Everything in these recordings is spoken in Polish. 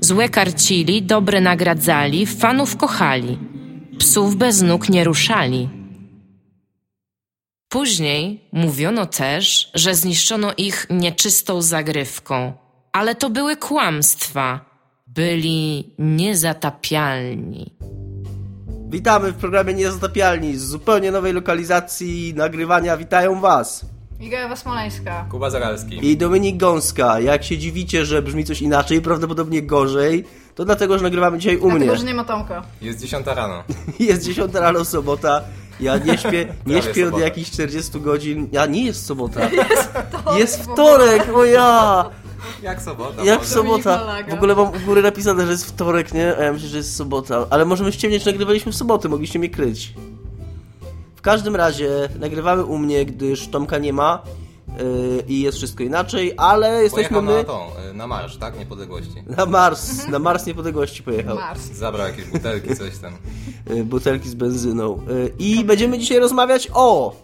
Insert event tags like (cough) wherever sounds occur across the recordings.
Złe karcili, dobre nagradzali, fanów kochali. Psów bez nóg nie ruszali. Później mówiono też, że zniszczono ich nieczystą zagrywką, ale to były kłamstwa. Byli niezatapialni. Witamy w programie Niezatapialni z zupełnie nowej lokalizacji nagrywania. Witają Was Iga Ewa Smoleńska. Kuba Zagalski. i Dominik Gąska. Jak się dziwicie, że brzmi coś inaczej, prawdopodobnie gorzej, to dlatego, że nagrywamy dzisiaj u mnie. Dlatego, że nie ma Tomka. Jest 10 rano. (laughs) Jest 10 rano, sobota. Ja nie śpię, (laughs) nie śpię od jakichś 40 godzin. Ja nie jest sobota. (laughs) Jest w ogóle- wtorek, o ja! Jak sobota? Jak może? sobota. W ogóle mam u góry napisane, że jest wtorek, nie? A ja myślę, że jest sobota. Ale możemy ściemniać, że nagrywaliśmy w sobotę, mogliście mnie kryć. W każdym razie nagrywamy u mnie, gdyż Tomka nie ma yy, i jest wszystko inaczej, ale jesteśmy my na tą, y, na marsz, tak? Niepodległości. na Mars, na Mars Niepodległości pojechał. Mars. Zabrał jakieś butelki, coś tam. Yy, butelki z benzyną. Yy, I będziemy dzisiaj rozmawiać o...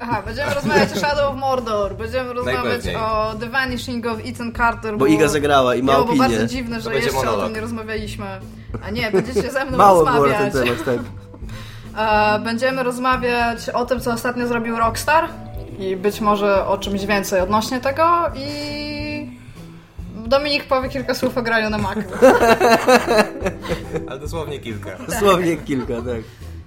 Aha, będziemy rozmawiać o (laughs) Shadow of Mordor, będziemy rozmawiać o The Vanishing of Ethan Carter, Bo Iga zagrała i ma było opinię. bardzo dziwne, że jeszcze o monolog. tym nie rozmawialiśmy. A nie, będziecie ze mną Mało było na ten rozmawiać. temat, tak. E, Będziemy rozmawiać o tym, co ostatnio zrobił Rockstar i być może o czymś więcej odnośnie tego i Dominik powie kilka słów o graniu na Macu. Ale dosłownie kilka. Dosłownie kilka, tak.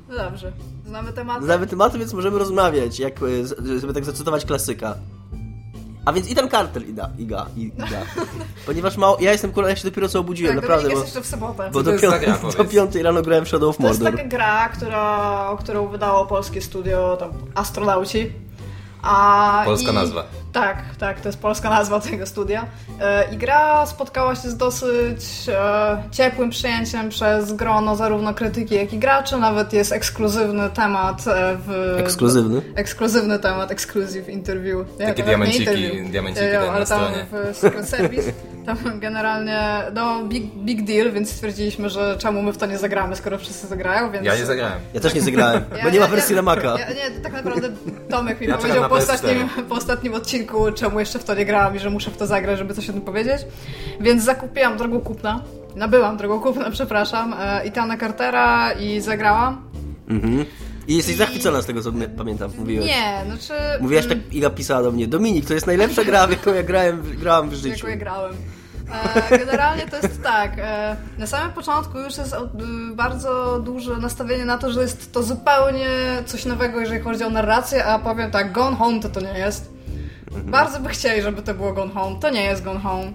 No dobrze, znamy temat. Znamy tematy, więc możemy rozmawiać, jak, e, żeby tak zacytować klasyka. A więc Ethan Carter, Ida, Iga, I- Iga. Ponieważ mało, ja jestem kurwa, ja się dopiero co obudziłem, Tak, naprawdę, bo, jest jeszcze w sobotę. bo to do, jest za gra, pią- do piątej rano grałem w Shadow of To jest Mordor. taka gra, która, którą wydało polskie studio, tam Astronauci. A Polska i, nazwa. Tak, tak, to jest polska nazwa (laughs) tego studia. E, I gra spotkała się z dosyć e, ciepłym przyjęciem przez grono zarówno krytyki, jak i graczy. Nawet jest ekskluzywny temat e, w... Ekskluzywny? Ekskluzywny temat, exclusive interview. Nie, Takie diamenciki- interview. diamenciki Ja, ja, Ale tam w Secret Service, tam generalnie, no big, big deal, więc stwierdziliśmy, że czemu my w to nie zagramy, skoro wszyscy zagrają, więc... Ja nie zagrałem. Ja też nie zagrałem, bo nie ma wersji na Maca. Ja, nie, tak naprawdę Tomek mi Ja powiedział na po PS4. ostatnim, po ostatnim odcinku, czemu jeszcze w to nie grałam i że muszę w to zagrać, żeby coś o tym powiedzieć. Więc zakupiłam drogą kupna. Nabyłam drogą kupna, (laughs) przepraszam. E, Itana Cartera i zagrałam. Mhm. I jesteś zachwycona z tego, co pamiętam, mówiłeś. Nie, znaczy... Mówiłaś tak, Iga pisała do mnie, Dominik, to jest najlepsza gra, w jaką ja grałem, grałam w życiu. Jaką ja grałem. E, generalnie to jest tak, e, na samym początku już jest e, bardzo duże nastawienie na to, że jest to zupełnie coś nowego, jeżeli chodzi o narrację, a powiem tak, Gone Home to to nie jest. Bardzo by chcieli, żeby to było Gone Home. To nie jest Gone Home.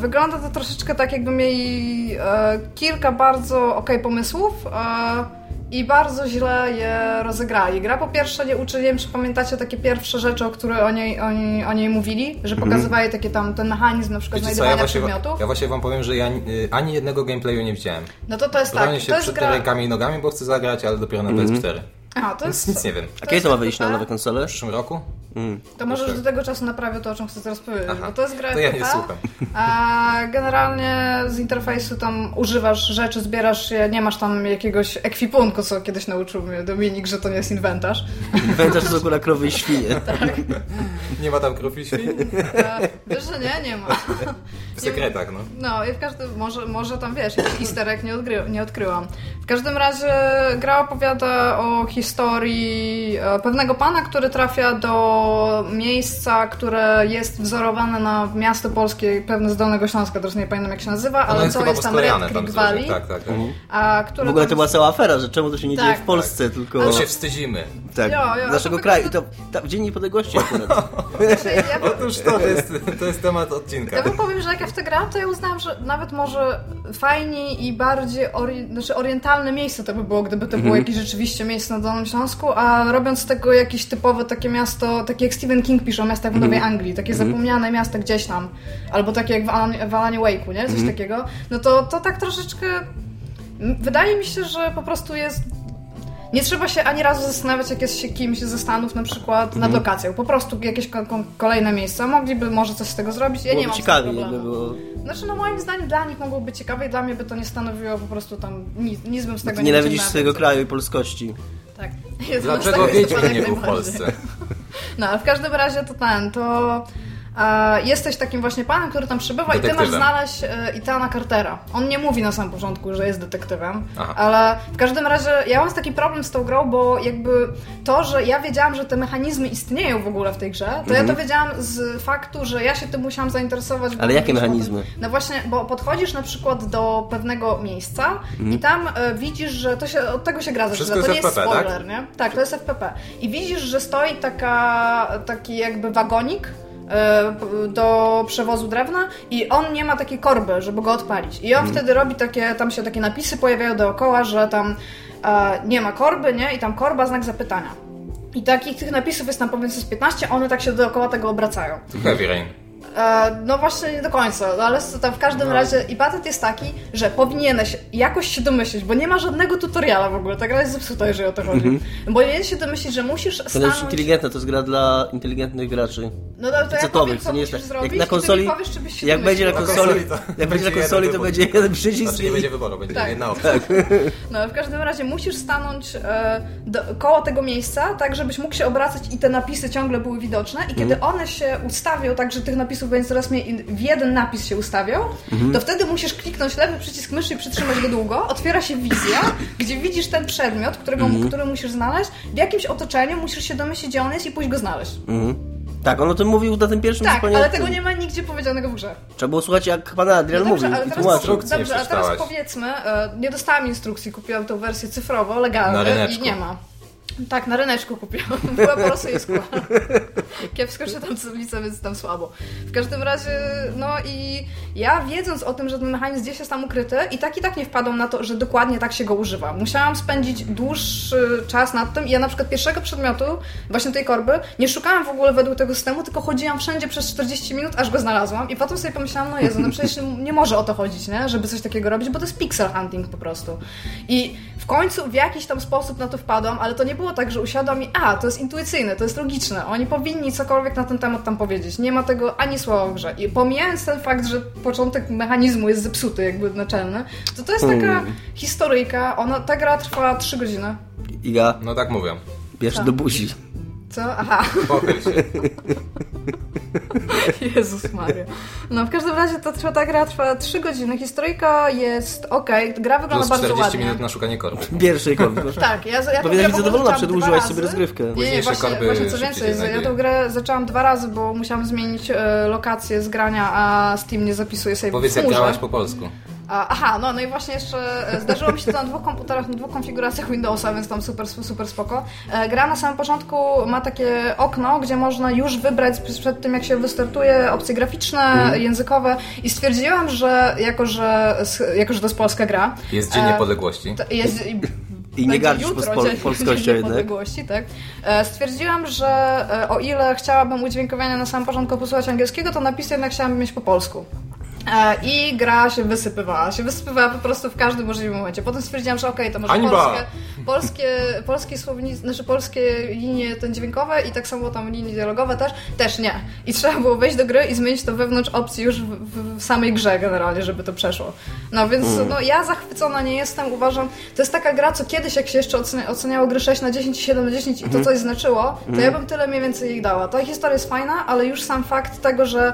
Wygląda to troszeczkę tak, jakby mieli e, kilka bardzo okej pomysłów e, i bardzo źle je rozegrali. Gra po pierwsze nie uczy, nie wiem czy pamiętacie takie pierwsze rzeczy, o których o niej, o niej, o niej mówili, że pokazywali takie tam ten mechanizm na przykład Wiecie co, ja znajdowania właśnie, przedmiotów. ja właśnie wam powiem, że ja y, ani jednego gameplayu nie widziałem. No to to jest tak, Bronię to się jest przed gra... rękami i nogami, bo chcę zagrać, ale dopiero na PS4. Aha, to Więc jest... nic nie wiem. A kiedy to ma wyjść na tak? nowe konsole? W przyszłym roku? Mm. To może już do tego czasu naprawię to, o czym chcę teraz powiedzieć, Aha, bo to jest gra to ja nie słucham. A generalnie z interfejsu tam używasz rzeczy, zbierasz je, nie masz tam jakiegoś ekwipunku, co kiedyś nauczył mnie Dominik, że to nie jest inwentarz. Że to akurat krowy i świnie. (laughs) Nie ma tam krów i świn? E, Wiesz, że nie? Nie ma. W sekretach, no. No i w każdym, może, może tam wiesz, egg nie, odgry, nie odkryłam. W każdym razie gra opowiada o historii e, pewnego pana, który trafia do miejsca, które jest wzorowane na miasto polskie, pewne z Dolnego Śląska, teraz nie pamiętam jak się nazywa, ale jest co chyba jest tam Red Creek tam Valley. Tak, tak. tak. a które W ogóle tam to była cała afera, że czemu to się nie dzieje Tak, w Polsce, tylko... Bo się wstydzimy. Tak, Jo, jo, naszego to kraju. To ta, w Dzień Niepodległości (laughs) akurat. Znaczy, ja, Otóż to, to jest, to jest temat odcinka. ja wam powiem, że jak ja w to grałam, to ja uznałam, że nawet może fajniej i bardziej ori znaczy orientalne miejsce to by było, gdyby to Mhm. było jakieś rzeczywiście miejsce na Dolnym Śląsku, a robiąc z tego jakieś typowe takie miasto, takie jak Stephen King pisze o miastach w Nowej Mhm. Anglii, takie zapomniane miasta gdzieś tam, albo takie jak w Alan, w Alanie Wake'u, nie? Coś Mhm. takiego, no to, to tak troszeczkę wydaje mi się, że po prostu jest nie trzeba się ani razu zastanawiać, jak jest się kimś ze Stanów na przykład nad Mhm. lokacją. Po prostu jakieś ko- ko- kolejne miejsca. Mogliby może coś z tego zrobić. Ja nie mam ciekawie, z problemu. było... Znaczy, no moim zdaniem dla nich mogłoby być ciekawe i dla mnie by to nie stanowiło po prostu tam nic, nic bym z tego Ty nie nienawidzisz swojego kraju i polskości. Tak. (laughs) Jest Dlaczego Wiedźmin nie był w. Polsce? (laughs) (laughs) No, ale w każdym razie to ten, to jesteś takim właśnie panem, który tam przybywa i ty masz Detektywem. znaleźć e, Itana Cartera. On nie mówi na samym początku, że jest detektywem, Aha. ale w każdym razie ja mam taki problem z tą grą, bo jakby to, że ja wiedziałam, że te mechanizmy istnieją w ogóle w tej grze, to ja to wiedziałam z faktu, że ja się tym musiałam zainteresować. Ale jakie mechanizmy? No właśnie, bo podchodzisz na przykład do pewnego miejsca Mhm. i tam e, widzisz, że to się, od tego się gra zaczyna. To nie jest jest FPP, tak? spoiler, nie? Tak, to jest FPP. I widzisz, że stoi taka, taki jakby wagonik e, do przewozu drewna i on nie ma takiej korby, żeby go odpalić. I on wtedy robi takie, tam się takie napisy pojawiają dookoła, że tam e, nie ma korby, nie? I tam korba, znak zapytania. I takich tych napisów jest tam powiedzmy z 15, one tak się dookoła tego obracają. Heavy Rain. E, no właśnie nie do końca, no ale tam w każdym No. razie i patent jest taki, że powinieneś jakoś się domyślić, bo nie ma żadnego tutoriala w ogóle, ta gra jest zepsuta, jeżeli o to chodzi. Mhm. Bo powinieneś się domyślić, że musisz To jest stanąć... inteligentne, to jest gra dla inteligentnych graczy. No to, to ja powiem, co to nie jest musisz tak. zrobić Jak na i ty mi konsoli, powiesz, czy byś się jak będzie na konsoli, to jak będzie na konsoli, to będzie jeden przycisk Znaczy nie będzie wyboru, będzie Tak. jedna opcja. (laughs) No, w każdym razie musisz stanąć e, do, koło tego miejsca, tak żebyś mógł się obracać i te napisy ciągle były widoczne i kiedy Mhm. one się ustawią, tak że tych napisów będzie coraz mniej i w jeden napis się ustawią, Mhm. to wtedy musisz kliknąć lewy przycisk myszy i przytrzymać go długo, otwiera się wizja, gdzie widzisz ten przedmiot, którego, Mhm. który musisz znaleźć, w jakimś otoczeniu musisz się domyślić, gdzie on jest i pójść go znaleźć. Mhm. Tak, on o tym mówił na tym pierwszym Tak, ale tego nie ma nigdzie powiedzianego w grze. Trzeba było słuchać jak pan Adrian No dobrze, mówił ale teraz, dobrze, a teraz powiedzmy, e, nie dostałam instrukcji, kupiłam tą wersję cyfrowo, legalną i nie ma. Tak, na ryneczku kupiłam. (laughs) Była po rosyjsku. (laughs) Kiepsko czytam tablicę, więc tam słabo. W każdym razie, no i ja wiedząc o tym, że ten mechanizm gdzieś jest tam ukryty i tak i tak nie wpadłam na to, że dokładnie tak się go używa. Musiałam spędzić dłuższy czas nad tym i ja na przykład pierwszego przedmiotu, właśnie tej korby, nie szukałam w ogóle według tego systemu, tylko chodziłam wszędzie przez 40 minut, aż go znalazłam i potem sobie pomyślałam, no Jezu, no przecież nie może o to chodzić, nie? Żeby coś takiego robić, bo to jest pixel hunting po prostu. I w końcu w jakiś tam sposób na to wpadłam, ale to nie było tak, że usiadłam i a, to jest intuicyjne, to jest logiczne. Oni powinni cokolwiek na ten temat tam powiedzieć. Nie ma tego ani słowa w grze. I pomijając ten fakt, że początek mechanizmu jest zepsuty, jakby naczelny, to to jest taka Hmm. historyjka. Ona, ta gra trwa 3 godziny. Iga, No tak mówią. bierz Co? do buzi. Co? Aha. Pochyl się. (laughs) Jezus Maria. No w każdym razie to trwa, ta gra trwa 3 godziny. Historyjka jest ok, gra wygląda Plus bardzo 40 ładnie. minut na szukanie korby. (laughs) Pierwszej korby. Tak, ja, ja grę być zadowolona, przedłużyłaś sobie rozgrywkę. Nie, nie, właśnie, korby właśnie co więcej, ja tę grę zaczęłam dwa razy, bo musiałam zmienić e, lokację z grania, a Steam nie zapisuje sobie Powiedz w jak grałaś po polsku. Aha, no, no i właśnie jeszcze e, zdarzyło mi się to na dwóch komputerach, na dwóch konfiguracjach Windowsa, więc tam super, super spoko. E, Gra na samym początku ma takie okno, gdzie można już wybrać przed tym, jak się wystartuje, opcje graficzne, językowe i stwierdziłam, że jako, że, jako, że to jest polska gra, Jest Dzień E, Niepodległości. jest, i (laughs) nie gardzisz jutro pol- polskością jednak. Tak. Stwierdziłam, że o ile chciałabym udźwiękowienia na samym początku posłuchać angielskiego, to napisy jednak chciałabym mieć po polsku. E, I gra się wysypywała. Się wysypywała po prostu w każdym możliwym momencie. Potem stwierdziłam, że okej, to może Hańba! polskie, polskie, polskie słownictwo, znaczy polskie linie ten dźwiękowe i tak samo tam linie dialogowe też, też nie. I trzeba było wejść do gry i zmienić to wewnątrz opcji już w, w, w samej grze generalnie, żeby to przeszło. No więc no, ja zachwycona nie jestem, uważam, to jest taka gra, co kiedyś jak się jeszcze ocenia, oceniało gry 6 na 10 i 7 na 10 i to coś znaczyło, to ja bym tyle mniej więcej jej dała. Ta historia jest fajna, ale już sam fakt tego, że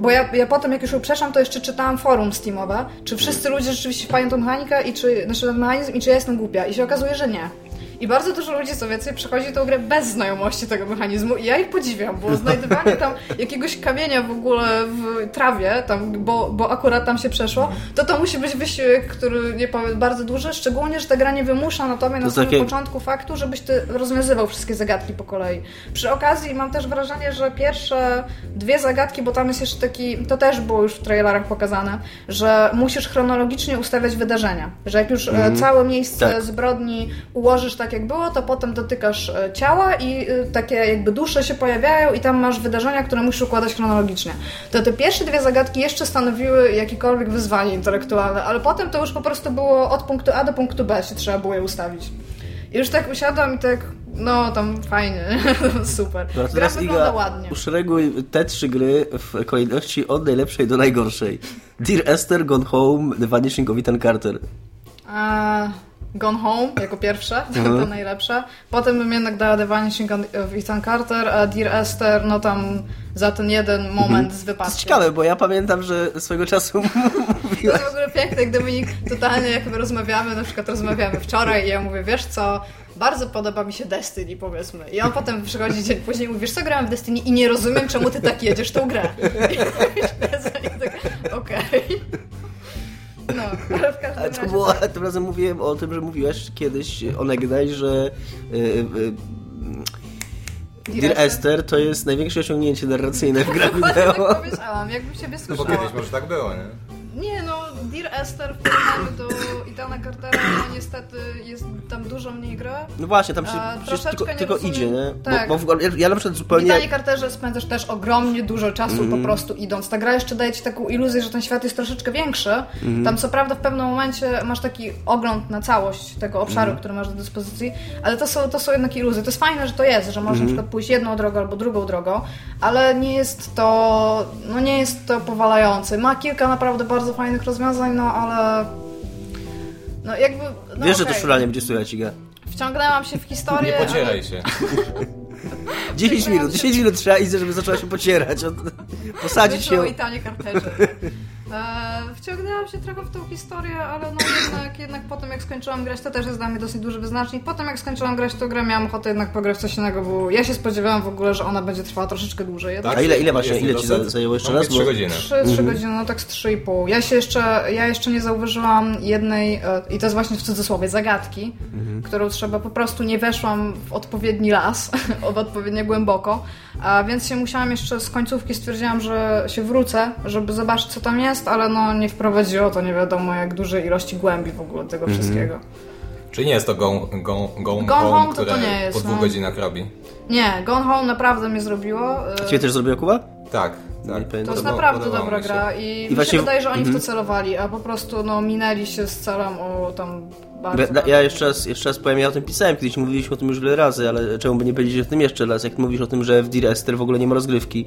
bo ja, ja potem, jak już ją przeszłam, to jeszcze czytałam forum Steamowe, czy wszyscy ludzie rzeczywiście wpają tą mechanikę, i czy, znaczy ten mechanizm, i czy ja jestem głupia. I się okazuje, że nie. I bardzo dużo ludzi, co więcej, przechodzi tę grę bez znajomości tego mechanizmu i ja ich podziwiam, bo znajdywanie tam jakiegoś kamienia w ogóle w trawie, tam, bo, bo akurat tam się przeszło, to to musi być wysiłek, który nie powiem, bardzo duży, szczególnie, że ta gra nie wymusza na tobie na To samym takie- początku faktu, żebyś ty rozwiązywał wszystkie zagadki po kolei. Przy okazji mam też wrażenie, że pierwsze dwie zagadki, bo tam jest jeszcze taki, to też było już w trailerach pokazane, że musisz chronologicznie ustawiać wydarzenia. Że jak już e, całe miejsce Tak. zbrodni ułożysz tak jak było, to potem dotykasz e, ciała i e, takie jakby dusze się pojawiają i tam masz wydarzenia, które musisz układać chronologicznie. To te pierwsze dwie zagadki jeszcze stanowiły jakiekolwiek wyzwanie intelektualne, ale potem to już po prostu było od punktu A do punktu B się trzeba było je ustawić. I już tak usiadłam i tak, no tam fajnie, (laughs) super. Gra teraz wygląda Iga, ładnie. uszereguj te trzy gry w kolejności od najlepszej do najgorszej. Dear Esther, Gone Home, The Vanishing of Ethan Carter. A, Gone Home jako pierwsze, (laughs) to, Mhm. to najlepsze. Potem bym jednak dała The Vanishing of Ethan Carter, a Dear Esther, no tam za ten jeden moment z To wypadkiem. jest ciekawe, bo ja pamiętam, że swojego czasu (laughs) To mówiłaś... jest w ogóle piękne, gdy my totalnie jak my rozmawiamy, na przykład rozmawiamy wczoraj i ja mówię, wiesz co, bardzo podoba mi się Destiny, powiedzmy. I on potem przychodzi dzień później i mówi, wiesz co, grałem w Destiny i nie rozumiem, czemu ty tak jedziesz tą grę. (laughs) I tak, okej. No, (laughs) ale w każdym Ale to razie... było, tym razem mówiłem o tym, że mówiłaś kiedyś o Negnaj, że y, y, Dear Esther to jest największe osiągnięcie narracyjne w grach Dokładnie wideo. tak powiedziałam, jakbym siebie No bo słyszała. kiedyś może tak było, nie? Nie no, Dear Esther w porównaniu do Itana Cartera, no niestety jest tam dużo mniej gry. No właśnie, tam się troszeczkę tylko, nie tylko rozumiem. idzie, nie? Tak. Bo, bo w, ja, na przykład W zupełnie... Itanie Carterze spędzasz też ogromnie dużo czasu Mhm. po prostu idąc. Ta gra jeszcze daje ci taką iluzję, że ten świat jest troszeczkę większy. Mhm. Tam co prawda w pewnym momencie masz taki ogląd na całość tego obszaru, Mhm. który masz do dyspozycji, ale to są, to są jednak iluzje. To jest fajne, że to jest, że możesz Mhm. na przykład pójść jedną drogą albo drugą drogą, ale nie jest to, no nie jest to powalające. Ma kilka naprawdę bardzo fajnych rozwiązań, no ale no jakby... No Wiesz, że to okej. szuranie będzie słychać, Iga. Wciągnęłam się w historię. Nie pocieraj się. (laughs) 10 minut, 10 minut trzeba iść, żeby zaczęła się pocierać. Od, (laughs) posadzić Wyszło się... i tanie karterze. E, wciągnęłam się trochę w tą historię, ale no jednak, jednak potem jak skończyłam grać, to też jest dla mnie dosyć duży wyznacznik. Potem jak skończyłam grać tą grę, miałam ochotę jednak pograć w coś innego, bo ja się spodziewałam w ogóle, że ona będzie trwała troszeczkę dłużej. Ja Tak? A ile, ile właśnie, ile ci za- zajęło jeszcze raz? 3 godziny. 3, 3 godziny, no tak z 3,5. Ja się jeszcze, ja jeszcze nie zauważyłam jednej, e, i to jest właśnie w cudzysłowie, zagadki, którą trzeba, po prostu nie weszłam w odpowiedni las, (laughs) w odpowiednio głęboko, a więc się musiałam jeszcze z końcówki stwierdziłam, że się wrócę, żeby zobaczyć co tam jest, ale no nie wprowadziło to nie wiadomo jak dużej ilości głębi w ogóle tego wszystkiego. Czyli nie jest to Go, go, go Gone Home, Home to które to nie jest, po dwóch no. godzinach robi. Nie, Gone Home naprawdę mnie zrobiło. e, Ciebie też zrobiła Kuba? Tak, tak. To jest naprawdę podobało dobra się. gra i, I mi się właśnie- wydaje, że oni w mhm. to celowali, a po prostu no, minęli się z celem o tam bardzo... Ja, bardzo ja jeszcze raz, jeszcze raz powiem, ja o tym pisałem, kiedyś mówiliśmy o tym już wiele razy, ale czemu by nie powiedzieć o tym jeszcze raz? Jak mówisz o tym, że w Dear Esther w ogóle nie ma rozgrywki,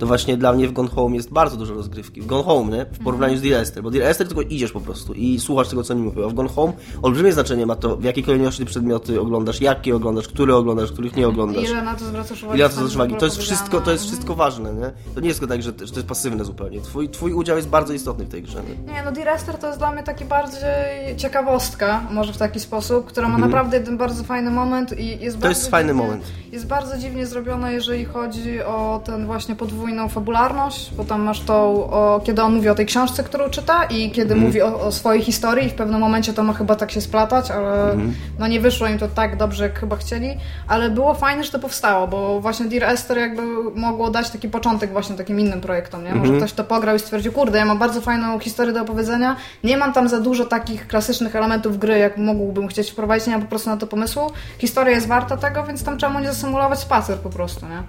to właśnie dla mnie w Gone Home jest bardzo dużo rozgrywki. W Gone Home, nie? W porównaniu z Dear Esther, bo Dear Esther tylko idziesz po prostu i słuchasz tego, co oni mówią. A w Gone Home olbrzymie znaczenie ma to, w jakiej kolejności ty przedmioty oglądasz, jakie oglądasz, które oglądasz, których nie oglądasz. Ile na to zwracasz uwagę? Ile na to zwracasz uwagi? To jest wszystko, to jest wszystko ważne, nie? To nie jest tylko tak, że, to jest pasywne zupełnie. Twój, twój udział jest bardzo istotny w tej grze. Nie? Nie, no Dear Esther to jest dla mnie taki bardziej ciekawostka, może w taki sposób, która ma naprawdę jeden bardzo fajny moment i jest bardzo Mhm. jest fajny dziwnie, moment. Jest bardzo dziwnie zrobione, jeżeli chodzi o ten właśnie podwójną fabularność, bo tam masz tą, o, kiedy on mówi o tej książce, którą czyta i kiedy Mhm. mówi o, o swojej historii i w pewnym momencie to ma chyba tak się splatać, ale Mhm. no nie wyszło im to tak dobrze, jak chyba chcieli, ale było fajne, że to powstało, bo właśnie Dear Esther jakby mogło dać taki początek właśnie takim innym projektom, nie? Może ktoś to pograł i stwierdził, kurde, ja mam bardzo fajną historię do opowiedzenia, nie mam tam za dużo takich klasycznych elementów gry, jak mógłbym chcieć wprowadzić, nie mam po prostu na to pomysłu. Historia jest warta tego, więc tam czemu nie zasymulować spacer po prostu, nie?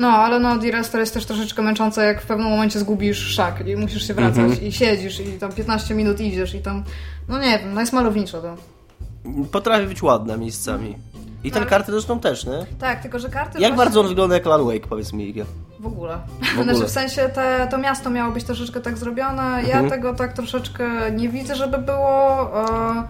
No, ale no, Dear Esther jest też troszeczkę męczące, jak w pewnym momencie zgubisz szak i musisz się wracać i siedzisz i tam 15 minut idziesz i tam, no nie wiem, no jest malowniczo to. Potrafi być ładna miejscami. I ten Tak. karty zresztą też, nie? Tak, tylko że karty Jak właśnie- bardzo on wygląda jak Alan Wake, powiedz mi, Iga? W ogóle. (laughs) ogóle. Znaczy w sensie te, to miasto miało być troszeczkę tak zrobione. Ja Mhm. tego tak troszeczkę nie widzę, żeby było. E,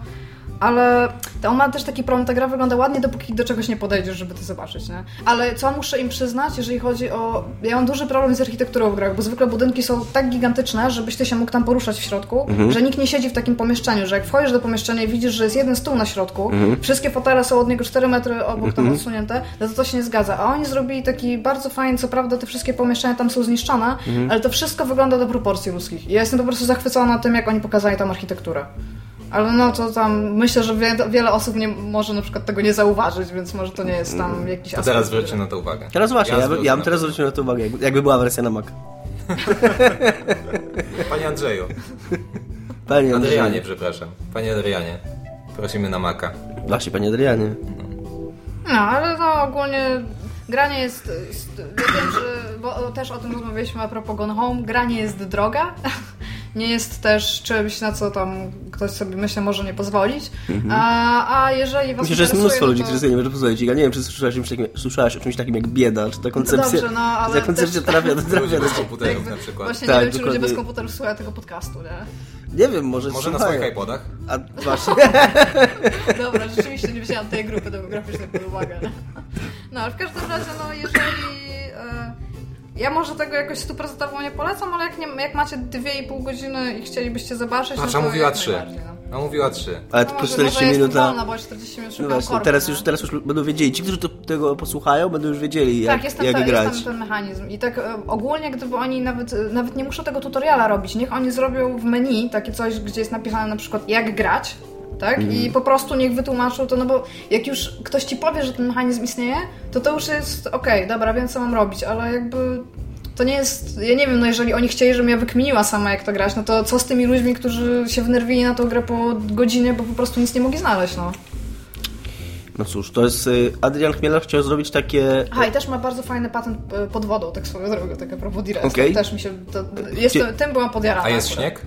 ale to on ma też taki problem, ta gra wygląda ładnie, dopóki do czegoś nie podejdziesz, żeby to zobaczyć, nie? Ale co muszę im przyznać, jeżeli chodzi o... Ja mam duży problem z architekturą w grach, bo zwykle budynki są tak gigantyczne, żebyś ty się mógł tam poruszać w środku, że nikt nie siedzi w takim pomieszczeniu, że jak wchodzisz do pomieszczenia i widzisz, że jest jeden stół na środku, wszystkie fotele są od niego 4 metry obok tam odsunięte, no to to się nie zgadza. A oni zrobili taki bardzo fajny, co prawda te wszystkie pomieszczenia tam są zniszczone, ale to wszystko wygląda do proporcji ludzkich. I ja jestem po prostu zachwycona tym, jak oni pokazali tam architekturę. Ale no to tam myślę, że wie, wiele osób nie może na przykład tego nie zauważyć, więc może to nie jest tam jakiś To aspekt. teraz zwróćcie na to uwagę. Teraz właśnie, ja, zwrócę ja bym teraz to. zwrócił na to uwagę, jakby, jakby była wersja na Mac. (laughs) (laughs) Panie Andrzeju, Panie Adrianie, przepraszam. Panie Adrianie, prosimy na Maka. Właśnie, panie Adrianie. No, ale no ogólnie granie jest, jest ja wiem, że, bo też o tym rozmawialiśmy a propos Gone Home, granie jest droga, (laughs) nie jest też czymś, na co tam ktoś sobie myślę może nie pozwolić, a, a jeżeli was Myślę, że jest mnóstwo no ludzi, to- którzy sobie nie może pozwolić. Ja nie wiem, czy słyszałaś, o czymś takim, słyszałaś o czymś takim jak bieda, czy ta koncepcja... dobrze, no, ale ta koncepcja też- trafia, trafia Ludzie do... bez komputerów jakby- na przykład. Właśnie Tak, nie wiem, czy ludzie dokładnie. bez komputerów słuchają tego podcastu, nie? Nie wiem, może Może na słuchają. swoich iPodach? A właśnie, (laughs) Dobra, rzeczywiście nie wzięłam tej grupy demograficznej pod uwagę. No, ale w każdym razie, no jeżeli... Ja może tego jakoś stuprocentowo nie polecam, ale jak, nie, jak macie 2,5 godziny i chcielibyście zobaczyć, Patrz, no a to mówiła jak 3. najbardziej, no. A mówiła 3. ale No po może, 40 może minut... jestem a- wolna, bo 40 minut No szukam właśnie, korby, teraz nie? już, teraz już będą wiedzieli. Ci, którzy to, tego posłuchają, będą już wiedzieli, jak, tak, jest tam, jak ta, grać. jest tam ten mechanizm. I tak e, ogólnie, gdyby oni nawet, e, nawet nie muszą tego tutoriala robić, niech oni zrobią w menu takie coś, gdzie jest napisane na przykład jak grać, tak? I Mhm. po prostu niech wytłumaczą to, no bo jak już ktoś ci powie, że ten mechanizm istnieje, to to już jest okej, dobra, wiem co mam robić, ale jakby to nie jest, ja nie wiem, no jeżeli oni chcieli, żebym ja wykminiła sama jak to grać, no to co z tymi ludźmi, którzy się wnerwili na tą grę po godzinie, bo po prostu nic nie mogli znaleźć, no. No cóż, to jest... y, Adrian Chmielar chciał zrobić takie... Aha, i też ma bardzo fajny patent e, pod wodą, tak swoją drogą, tak a propos Direct. Okej. Też mi się, to, jestem, tym byłam podjarana. A jest akurat. śnieg?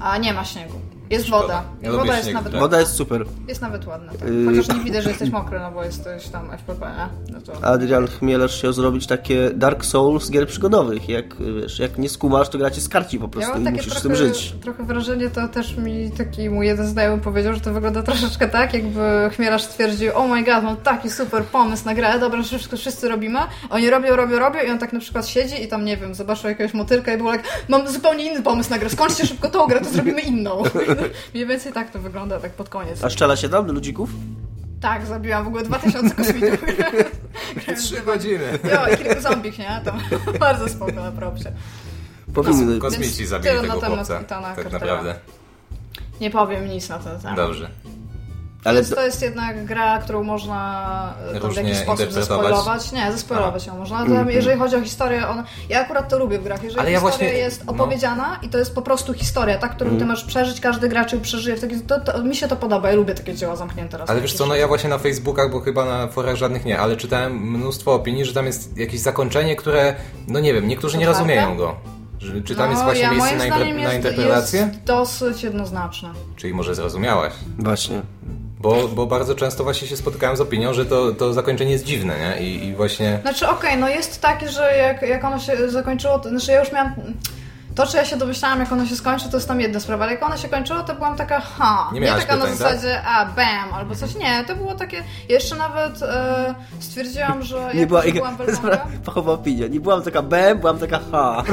A nie ma śniegu. Jest Szkoda. woda. Ja woda jest śnieg, nawet, tak. Woda jest super. jest nawet ładna. Tak. Yy. Chociaż nie widać, że jesteś mokry, no bo jesteś tam FPP, nie? No to... Adrian Chmielarz chciał zrobić takie Dark Souls gier przygodowych. Jak, wiesz, jak nie skumasz, to gracie z karci po Ja prostu mam i musisz z trochę, tym żyć. trochę wrażenie, to też mi taki mój jeden znajomy powiedział, że to wygląda troszeczkę tak, jakby Chmielarz stwierdził, oh my god, mam taki super pomysł na grę, dobra, wszystko wszyscy robimy. Oni robią, robią, robią i on tak na przykład siedzi i tam, nie wiem, zobaczył jakiegoś motylka i był tak, mam zupełnie inny pomysł na grę, skończcie szybko tą grę, to zrobimy inną. (laughs) (laughs) Mniej więcej tak to wygląda, tak pod koniec. A szczela się tam do ludzików? Tak, zabiłam w ogóle 2000 kosmitów. (laughs) 3 (laughs) godziny. Jo, i kilku zombich, nie? To bardzo spoko, na propsie. Powinny. Kosmici Więc zabili tego na temat chłopca. Tak naprawdę. Nie powiem nic na ten temat. Dobrze. Ale Więc to jest jednak gra, którą można tam w jakiś sposób zaspoilować. Nie, zaspoilować ją można. To, jeżeli chodzi o historię, ona... ja akurat to lubię w grach. Jeżeli Ale ja historia właśnie- jest no. opowiedziana i to jest po prostu historia, tak, którą ty masz przeżyć, każdy gracz ją przeżyje. W taki, to, to, mi się to podoba, ja lubię takie dzieła zamknięte raz. Ale wiesz co, no ja właśnie na Facebookach, bo chyba na forach żadnych nie, ale czytałem mnóstwo opinii, że tam jest jakieś zakończenie, które, no nie wiem, niektórzy nie Otwarte? rozumieją go. Czy tam no, jest właśnie ja, miejsce moim na, zdaniem inter- na jest, interpretację? jest dosyć jednoznaczne. Czyli może zrozumiałaś. Właśnie. Bo, bo bardzo często właśnie się spotykałem z opinią, że to, to zakończenie jest dziwne, nie? I, i właśnie... Znaczy, okej, no jest takie, że jak, jak ono się zakończyło, to znaczy ja już miałam. To, czy ja się domyślałam, jak ono się skończy, to jest tam jedna sprawa. Ale jak ono się kończyło, to byłam taka, ha. Nie Nie, taka na pytań, tak? zasadzie, a bam, albo coś. Nie, to było takie. Ja jeszcze nawet e, stwierdziłam, że. Nie jak była... już byłam Fachowa (laughs) (laughs) opinia. Nie byłam taka B, byłam taka H.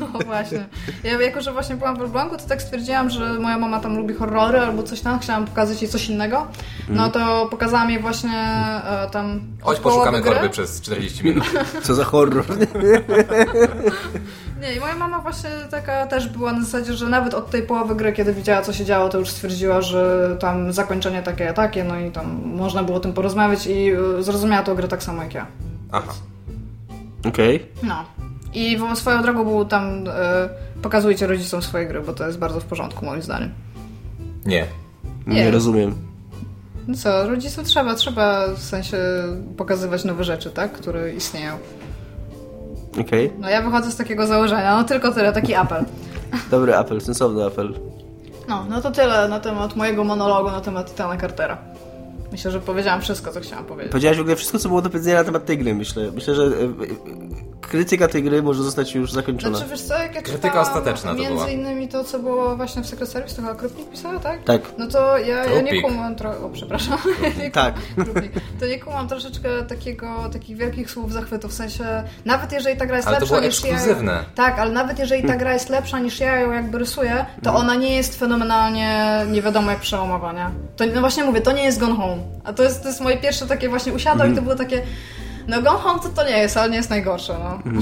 No właśnie. Ja jako, że właśnie byłam w Elblągu, to tak stwierdziłam, że moja mama tam lubi horrory albo coś tam, chciałam pokazać jej coś innego. No to pokazałam jej właśnie e, tam. Chodź, poszukamy gry. korby przez 40 minut. Co za horror. (laughs) Nie, i moja mama właśnie taka też była na zasadzie, że nawet od tej połowy gry, kiedy widziała, co się działo, to już stwierdziła, że tam zakończenie takie, takie, no i tam można było o tym porozmawiać i y, zrozumiała tą grę tak samo jak ja. Aha. Okej. No. I swoją drogą był tam, y, pokazujcie rodzicom swoje gry, bo to jest bardzo w porządku moim zdaniem. Nie. Nie Nie. rozumiem. No co, rodzicom trzeba, trzeba w sensie pokazywać nowe rzeczy, tak, które istnieją. Okej. No ja wychodzę z takiego założenia, no tylko tyle, taki apel. Dobry apel, sensowny apel. No, no to tyle na temat mojego monologu na temat Titana Cartera. Myślę, że powiedziałam wszystko, co chciałam powiedzieć. Powiedziałeś w ogóle wszystko, co było do powiedzenia na temat tej gry, myślę. Myślę, że e, e, krytyka tej gry może zostać już zakończona. Znaczy wiesz co, jak ja Krytyka czytałam ostateczna to między była. innymi to, co było właśnie w Secret Service, to chyba Krupnik pisała, tak? Tak. No to ja, ja nie kumam trochę, o przepraszam, Nie (laughs) Tak. Krupnik. to nie kumam troszeczkę takiego, takich wielkich słów zachwytu, w sensie nawet jeżeli ta gra jest Ale lepsza niż ja ekskluzywne. Tak, ale nawet jeżeli ta gra jest lepsza niż ja ją jakby rysuję, to ona nie jest fenomenalnie nie wiadomo jak przełomowa, nie? To, no właśnie mówię, to nie jest Gone Home, a to jest, to jest moje pierwsze takie właśnie usiadło i to było takie no Gone Home to to nie jest, ale nie jest najgorsze, no.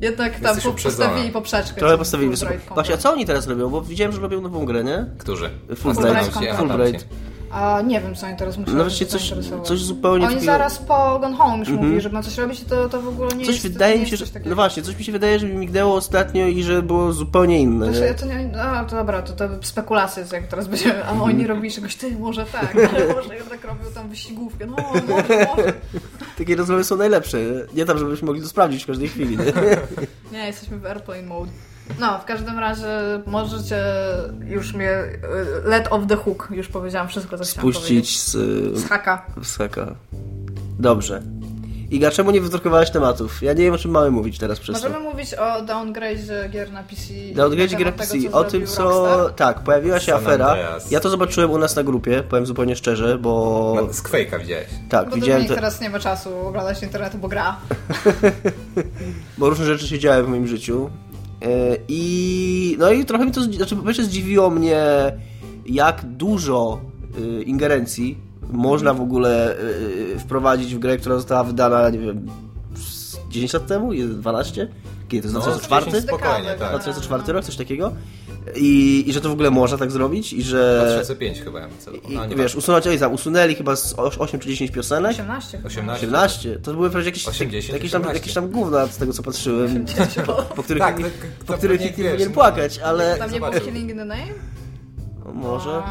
Jednak tam po, postawili poprzeczkę. Trochę postawili wysoko. Właśnie, a co oni teraz robią? Bo widziałem, że robią nową grę, nie? Którzy? Fulbright. Fulbright. A nie wiem, co oni teraz muszą No właśnie coś, coś zupełnie Oni takiego... zaraz po Gone Home już mówili, że ma coś robić i to, to w ogóle nie Coś jest wydaje nie mi się, że... No właśnie, coś mi się wydaje, że mi mignęło ostatnio i że było zupełnie inne, ja nie? to nie, a, to dobra, to, to spekulacje, jak teraz będziemy, a Mhm. oni robili czegoś, ty, może tak, ale (laughs) może jednak robią tam wyścigówkę, no, może, może. Takie rozmowy są najlepsze, nie? Tam, żebyśmy mogli to sprawdzić w każdej chwili, nie? (laughs) Nie, jesteśmy w airplane mode. No, w każdym razie możecie już mnie, y, let off the hook, już powiedziałam wszystko, co chciałam powiedzieć. Spuścić z... Z haka. z haka. Dobrze. Iga, czemu nie wydrukowałaś tematów? Ja nie wiem, o czym mamy mówić teraz przez to. Możemy mówić o downgrade gier na PC. Downgrade na gier temat PC. tego, O tym, co... Rockstar. Tak, pojawiła się San afera. Andreas. Ja to zobaczyłem u nas na grupie, powiem zupełnie szczerze, bo... No, z Quake'a widziałeś. Tak, Bo widziałem to... teraz nie ma czasu oglądać internetu, bo gra. (laughs) bo różne rzeczy się działy w moim życiu. E, I no i trochę mi to, znaczy po pierwsze zdziwiło mnie, jak dużo y, ingerencji można w ogóle y, wprowadzić w grę, która została wydana, nie wiem, z 10 lat temu? Je- 12? Kiedy to jest? No, 2004? 10 spokojnie, tak. 2004 rok, coś takiego? I, I że to w ogóle można tak zrobić i że... 2005 chyba. I, No, nie wiesz, usunąć, oj, tam, usunęli chyba z 8 czy 10 piosenek. 18. 18. 18. To były wreszcie jakieś, 80, jakieś, tam, 18. jakieś tam gówna z tego co patrzyłem, (laughs) po których, Tak, po których nikt nie powinien no. płakać, ale Tam nie było. Killing in the Name? Może.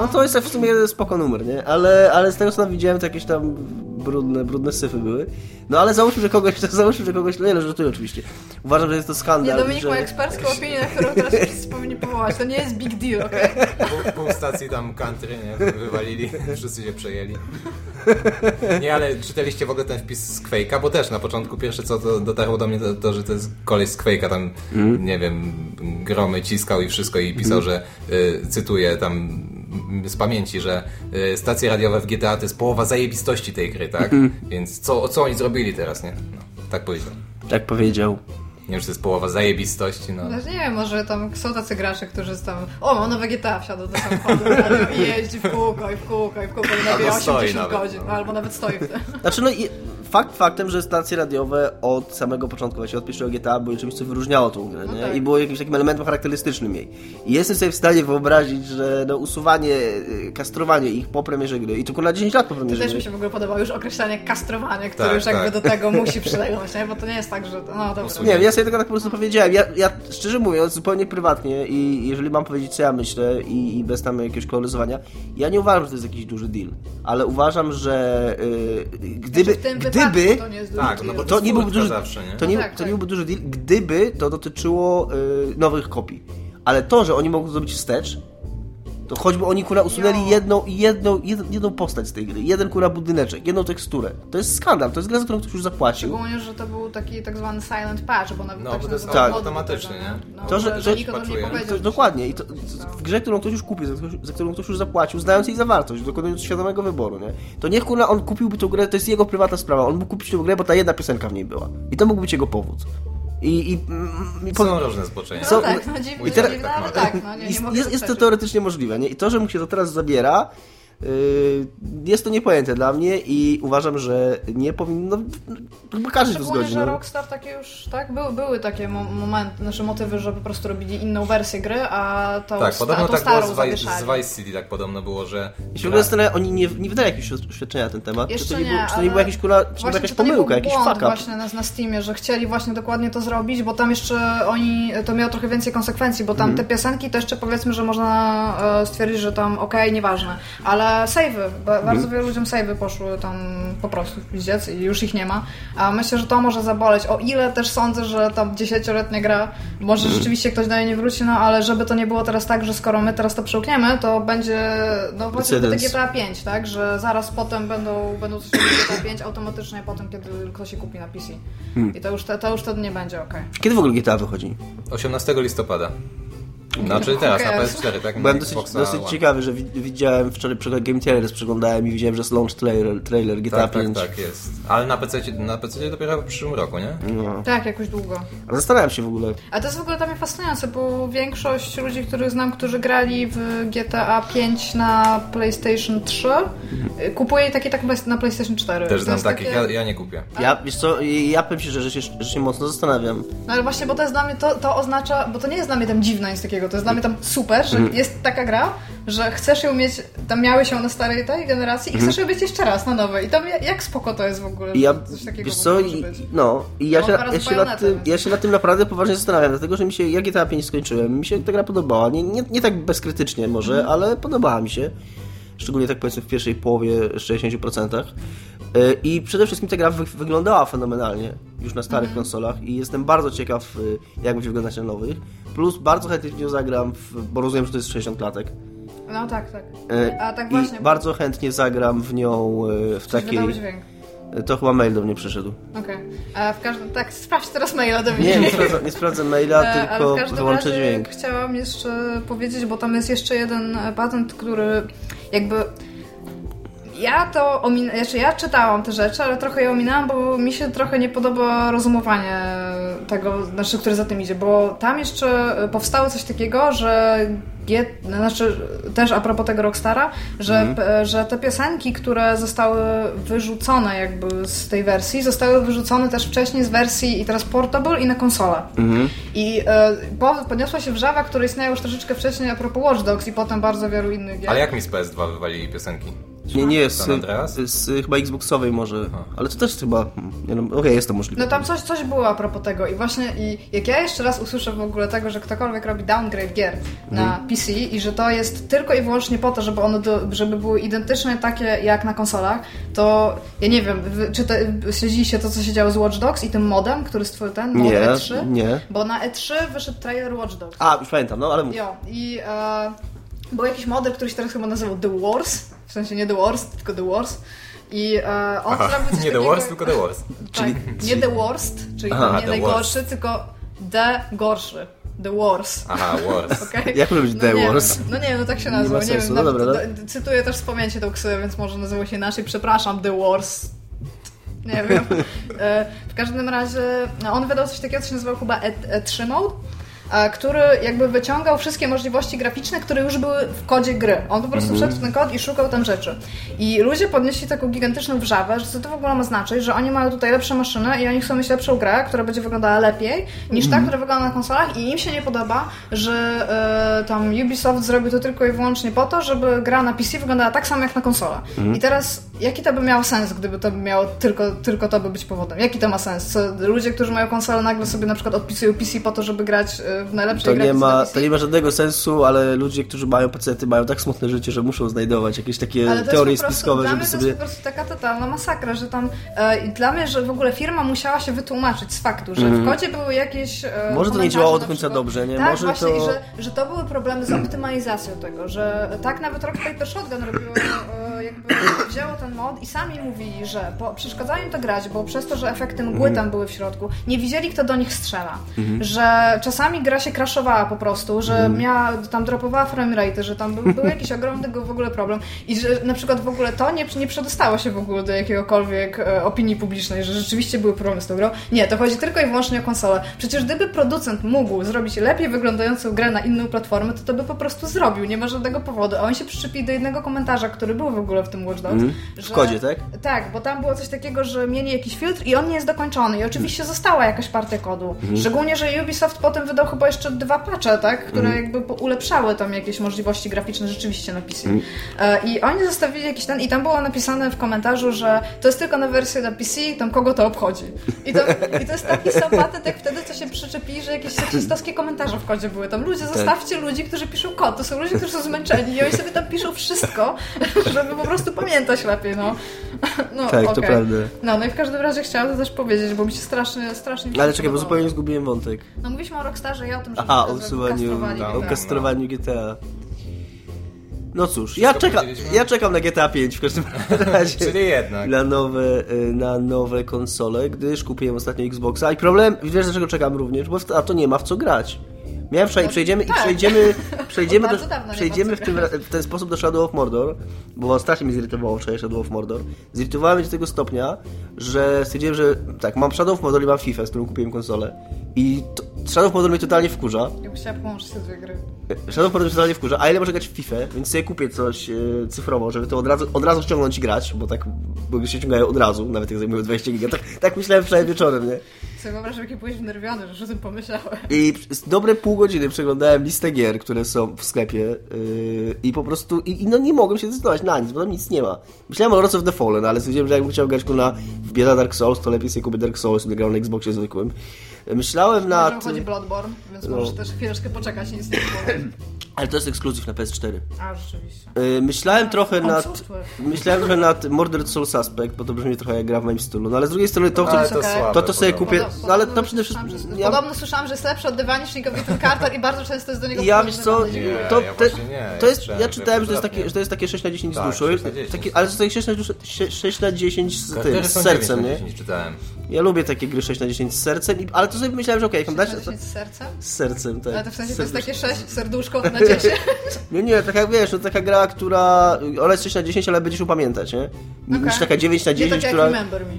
No to jest w sumie spoko numer, nie? Ale, ale z tego co tam widziałem, to jakieś tam brudne, brudne syfy były. No ale załóżmy, że kogoś, (laughs) załóżmy, że kogoś, no nie, no żartuję oczywiście. Uważam, że jest to Nie, skandal. Dominik że... ma ekspercką opinię, na którą teraz wszyscy (laughs) powinni powołać. To nie jest big deal, okej? Pół, pół stacji tam country, nie? Wywalili, (laughs) wszyscy się przejęli. Nie, ale czytaliście w ogóle ten wpis z Quake'a, bo też na początku pierwsze co to dotarło do mnie to, to że to jest koleś z Quake'a, tam nie wiem, gromy ciskał i wszystko i pisał, że y, cytuję tam z pamięci, że y, stacje radiowe w GTA to jest połowa zajebistości tej gry, tak? Więc co, co oni zrobili teraz, nie? No, tak powiedział. Tak powiedział. Nie wiem, czy to jest połowa zajebistości, no. No nie wiem, może tam są tacy gracze, którzy tam o, mam nowe GTA, wsiadł do samochodu (laughs) i jeździ w kółko i w kółko i w kółko i nabija Albo stoi 80 nawet, godzin, no. albo nawet stoi w tym. Znaczy no i fakt faktem, że stacje radiowe od samego początku, właśnie od pierwszego GTA były czymś, co wyróżniało tą grę, nie? tak. I było jakimś takim elementem charakterystycznym jej. I jestem sobie w stanie wyobrazić, że no, usuwanie, y, kastrowanie ich po premierze gry, i tylko na 10 lat po premierze Też gry, mi się w ogóle podobało już określenie kastrowania, które Tak, już jakby tak. do tego musi przylegnąć, nie? Bo to nie jest tak, że... No dobra. Nie wiem, ja sobie tego tak po prostu powiedziałem. Ja, ja szczerze mówiąc, zupełnie prywatnie i jeżeli mam powiedzieć, co ja myślę i, i bez tam jakiegoś koloryzowania, ja nie uważam, że to jest jakiś duży deal. Ale uważam, że y, gdyby, Znaczy, w tym gdyby, to nie jest duży Tak, deal. no bo to nie byłby furtka duży, zawsze, nie? to nie, No tak, to nie tak. byłby duży deal, gdyby to dotyczyło y, nowych kopii. Ale to, że oni mogą zrobić wstecz, to choćby oni kurwa usunęli Jo. jedną, jedną, jedną, jedną postać z tej gry, jeden kurwa budyneczek, jedną teksturę. To jest skandal, to jest gra, za którą ktoś już zapłacił. Szczególnie, że to był taki tak zwany silent patch, bo nawet No, tak bo to jest tak, automatyczny, nie? No, To, że- że- nikt o tym nie powiedział. To, dokładnie. I to, w grze, którą ktoś już kupił, za, za którą ktoś już zapłacił, znając jej zawartość, dokonując świadomego wyboru, nie? To niech kurna on kupiłby tą grę, to jest jego prywatna sprawa. On mógł kupić tę grę, bo ta jedna piosenka w niej była. I to mógł być jego powód. I, i, i Są różne zboczenia. No Są- tak, no dziwne, i teraz- dziwne, ale tak, no nie, nie jest, jest, to teoretycznie możliwe, nie? I to, że mu się to teraz zabiera, jest to niepojęte dla mnie i uważam, że nie powinno. No, chyba każdy się tu zgodzi. że No. Rockstar takie już, tak, były, były takie mo- momenty, znaczy motywy, że po prostu robili inną wersję gry, a tą, Tak, podobno tą tak było z Vice, z Vice City, tak podobno było, że... I się w ogóle zastanawiam, oni nie, nie wydali jakiegoś oświadczenia na ten temat. Jeszcze czy to nie, nie, był, czy to nie była jakaś, kula, czy to Właśnie, jakaś to pomyłka, był jakiś fuck up? właśnie na, na Steamie, że chcieli właśnie dokładnie to zrobić, bo tam jeszcze oni, to miało trochę więcej konsekwencji, bo tam Mhm. te piosenki to jeszcze powiedzmy, że można e, stwierdzić, że tam okej, nieważne, ale E, save'y. Ba- Bardzo wielu ludziom save'y poszły tam po prostu widzieć i już ich nie ma. A myślę, że to może zaboleć. O ile też sądzę, że tam dziesięcioletnia gra, może rzeczywiście ktoś do niej nie wróci, no ale żeby to nie było teraz tak, że skoro my teraz to przełkniemy, to będzie no właśnie to Precedens. GTA 5, tak? Że zaraz potem będą, będą coś GTA 5 automatycznie potem, kiedy ktoś je kupi na PC. I to już, te, to już wtedy nie będzie ok. Kiedy w ogóle GTA wychodzi? 18 listopada. Znaczy teraz, na Okej. PS4, tak? Byłem dosyć, dosyć ciekawy, że wi- widziałem wczoraj przy Game Trailers przeglądałem i widziałem, że jest launch trailer, trailer GTA Tak, tak, 5. tak, jest. Ale na PC, na PC dopiero w przyszłym roku, nie? No. Tak, jakoś długo. A Zastanawiam się w ogóle. A to jest w ogóle dla mnie fascynujące, bo większość ludzi, których znam, którzy grali w GTA 5 na PlayStation 3, y, kupuje takie tak na PlayStation 4. Też znam takich, takie- ja, ja nie kupię. Ja, wiesz co, ja powiem się, że, że, się, że się mocno zastanawiam. No ale właśnie, bo to jest dla mnie, to, to oznacza, bo to nie jest dla mnie tam dziwne nic takiego, to jest dla mnie tam super, że Mhm. jest taka gra, że chcesz ją mieć, tam miałeś ją na starej tej generacji i chcesz ją mieć jeszcze raz na nowej. I to jak spoko to jest w ogóle, Mhm. Ja, coś takiego wiesz co, i, no, i ja Ja się, ja, się nad bajonetę, tym, ja się tym naprawdę poważnie zastanawiam, dlatego, że mi się, ja GTA 5 skończyłem, mi się ta gra podobała, nie, nie, nie tak bezkrytycznie może, Mhm. ale podobała mi się, szczególnie tak powiedzmy w pierwszej połowie, 60%. Yy, I przede wszystkim ta gra wy, wyglądała fenomenalnie już na starych Mhm. konsolach i jestem bardzo ciekaw, yy, jak będzie wyglądać na nowych. Plus bardzo chętnie w nią zagram, w, bo rozumiem, że to jest 60 klatek. No tak, tak. Yy, A tak I właśnie, bo bardzo chętnie zagram w nią w coś takiej... dźwięk. To chyba mail do mnie przyszedł. Okej. A w każdym, tak, sprawdź teraz maila do mnie. Nie, nie sprawdzam, nie sprawdzam maila, (laughs) E, tylko wyłączę dźwięk. chciałam jeszcze powiedzieć, bo tam jest jeszcze jeden e, patent, który jakby ja to ominęłam, znaczy ja czytałam te rzeczy, ale trochę je ominęłam, bo mi się trochę nie podoba rozumowanie tego, znaczy, które za tym idzie, bo tam jeszcze powstało coś takiego, że G, znaczy też a propos tego Rockstara, że, Mhm. p- że te piosenki, które zostały wyrzucone jakby z tej wersji, zostały wyrzucone też wcześniej z wersji i teraz portable i na konsolę. Mhm. I e, po, podniosła się wrzawa, która istniała już troszeczkę wcześniej a propos Watch Dogs i potem bardzo wielu innych gier. Ale jak mi z PS2 wywalili piosenki? Nie, nie, z, Andreas? z chyba Xboxowej może, ale to też chyba, nie no, okej, jest to możliwe. No tam coś, coś było a propos tego i właśnie i jak ja jeszcze raz usłyszę w ogóle tego, że ktokolwiek robi downgrade gier na Mhm. PC i że to jest tylko i wyłącznie po to, żeby one do, żeby były identyczne takie jak na konsolach, to ja nie wiem, wy, czy te, śledziliście to, co się działo z Watch Dogs i tym modem, który stworzył ten mod Nie, E3? nie. Bo na E3 wyszedł trailer Watch Dogs. A, już pamiętam, no ale. Jo, i e, był jakiś model, który się teraz chyba nazywał The Wars, w sensie nie The Wars, tylko The Wars. I e, on Aha, zrobił coś nie The takiego... Worst, tylko The Worst. Tak, nie The Worst, czyli Aha, nie The najgorszy, tylko The gorszy. The Wars. Aha, Worst. (laughs) Okay? Jak może być The nie Wars? No nie wiem, no tak się Nie nazywał. ma Nie, sensu. wiem, No nawet, dobra, d- cytuję też z pamięci tą ksywę, więc może nazywał się inaczej. Przepraszam, The Wars. Nie wiem. (laughs) E, W każdym razie no, on wydał coś takiego, co się nazywał chyba E- E3 Mode, który jakby wyciągał wszystkie możliwości graficzne, które już były w kodzie gry. On po prostu wszedł w ten kod i szukał tam rzeczy. I ludzie podnieśli taką gigantyczną wrzawę, że co to w ogóle ma znaczyć, że oni mają tutaj lepsze maszyny i oni chcą mieć lepszą grę, która będzie wyglądała lepiej niż ta, która wygląda na konsolach i im się nie podoba, że e, tam Ubisoft zrobił to tylko i wyłącznie po to, żeby gra na PC wyglądała tak samo jak na konsolach. I teraz, jaki to by miało sens, gdyby to miało tylko, tylko to by być powodem? Jaki to ma sens? Co, ludzie, którzy mają konsolę nagle sobie na przykład odpisują PC po to, żeby grać e, w najlepszej To nie, ma, to nie ma żadnego sensu, ale ludzie, którzy mają pecety, mają tak smutne życie, że muszą znajdować jakieś takie teorie prostu, spiskowe, żeby mnie to sobie... jest po prostu taka totalna masakra, że tam e, dla mnie, że w ogóle firma musiała się wytłumaczyć z faktu, że w kodzie były jakieś e. Może to nie działało do końca dobrze, nie? Tak, Może właśnie, to- że, że to były problemy z optymalizacją tego, że tak nawet Rock Paper Shotgun robiło, e, jakby wzięło ten mod i sami mówili, że po, przeszkadzało im to grać, bo przez to, że efekty mgły Mhm. tam były w środku, nie widzieli kto do nich strzela, że czasami gra się crashowała po prostu, że Mhm. miała, tam dropowała framerate, że tam był, był jakiś ogromny w ogóle problem i że na przykład w ogóle to nie, nie przedostało się w ogóle do jakiegokolwiek e, opinii publicznej, że rzeczywiście były problemy z tą grą. Nie, to chodzi tylko i wyłącznie o konsolę. Przecież gdyby producent mógł zrobić lepiej wyglądającą grę na inną platformę, to to by po prostu zrobił, nie ma żadnego powodu. A oni się przyczepili do jednego komentarza, który był w ogóle w tym Watch Dogs. Mhm. W kodzie, tak? Tak, bo tam było coś takiego, że mieli jakiś filtr i on nie jest dokończony i oczywiście została jakaś partia kodu. Mhm. Szczególnie, że Ubisoft potem wydał chyba jeszcze dwa patche, tak? Które Mhm. jakby ulepszały tam jakieś możliwości graficzne rzeczywiście na PC. Mhm. E, I oni zostawili jakiś ten i tam było napisane w komentarzu, że to jest tylko na wersję na PC, tam kogo to obchodzi. I to, i to jest taki (laughs) sam patent, jak wtedy co się przyczepili, że jakieś seksistowskie komentarze w kodzie były. Tam ludzie, zostawcie ludzi, którzy piszą kod. To są ludzie, którzy są zmęczeni i oni sobie tam piszą wszystko, (laughs) żeby po prostu pamiętać lepiej, no. (laughs) no Tak, to okej. prawda. No, no i w każdym razie chciałam to też powiedzieć, bo mi się strasznie, strasznie Ale czekaj, bo zupełnie zgubiłem wątek. No mówiliśmy o Rockstarze i o tym, że Aha, o usuwaniu, o GTA. kastrowaniu GTA. No cóż, ja czekam, powiedzieliśmy? ja czekam na GTA 5 w każdym (laughs) razie. Czyli jednak. Na nowe, y, na nowe konsole, gdyż kupiłem ostatnio Xboxa i problem, wiesz dlaczego czekam również, bo a to nie ma w co grać. Miałem wczoraj, przejdziemy i tak. przejdziemy, (laughs) przejdziemy, do, przejdziemy w, tym, w ten sposób do Shadow of Mordor, bo strasznie mnie zirytowało wczoraj Shadow of Mordor. Zirytowałem mnie do tego stopnia, że stwierdziłem, że tak, mam Shadow of Mordor i mam FIFA, z którą kupiłem konsolę i to, Shadow of Mordor mnie totalnie wkurza. Ja bym chciała połączyć te dwie gry. Shadow of Mordor mnie totalnie wkurza, a ile może grać w FIFA, więc sobie kupię coś e, cyfrowo, żeby to od razu, od razu ściągnąć i grać, bo tak, bo gry się ściągają od razu, nawet jak zajmują 20 giga. Tak, tak myślałem wczoraj wieczorem, nie? Sobie wyobrażam, jaki byłeś wnerwiony, że już o tym pomyślałem. I dobre pół godziny przeglądałem listę gier, które są w sklepie yy, i po prostu, i, i no nie mogłem się zdecydować na nic, bo tam nic nie ma. Myślałem o Lords of the Fallen, ale stwierdziłem, że jakbym chciał grać na w bieda Dark Souls, to lepiej sobie kupię Dark Souls, będę grał na Xboxie zwykłym. Myślałem Że nad... chodzi Bloodborne, więc No. możesz też chwileczkę poczekać nic nie. (clears throat) Ale to jest ekskluzyw na PS4. A, rzeczywiście. Yy, myślałem trochę O, nad... software. Myślałem trochę nad Murdered Soul Suspect, bo to brzmi trochę jak gra w moim stylu, no ale z drugiej strony to... To, to słabe. to, to sobie kupię, Podobno- no ale to przede słyszałam, wszystkim... że- Podobno słyszałam, że jest lepszy od Dywanisz niż ten Carter i bardzo często jest do niego Ja wiesz co. Nie, to, ja te, nie, to jest, ja czytałem, że to jest, takie, że to jest takie 6 na 10 z Tak, 6 na 10. takie, ale to jest takie 6 na, dusz- sie- 6 na 10 z tym, z sercem, 9 nie? na 10 czytałem. Ja lubię takie gry 6 na 10 z sercem, ale to sobie myślałem, że okej, jak mam dać... Z sercem? Z sercem, tak. Ale to w sensie Z to jest takie 6 serduszko na 10. Nie, nie, taka wiesz, no taka gra, która... Ona jest 6 na 10, ale będziesz ją pamiętać, nie? Niż Okej. taka 9 na Nie 10, tak jak która... Remember Me.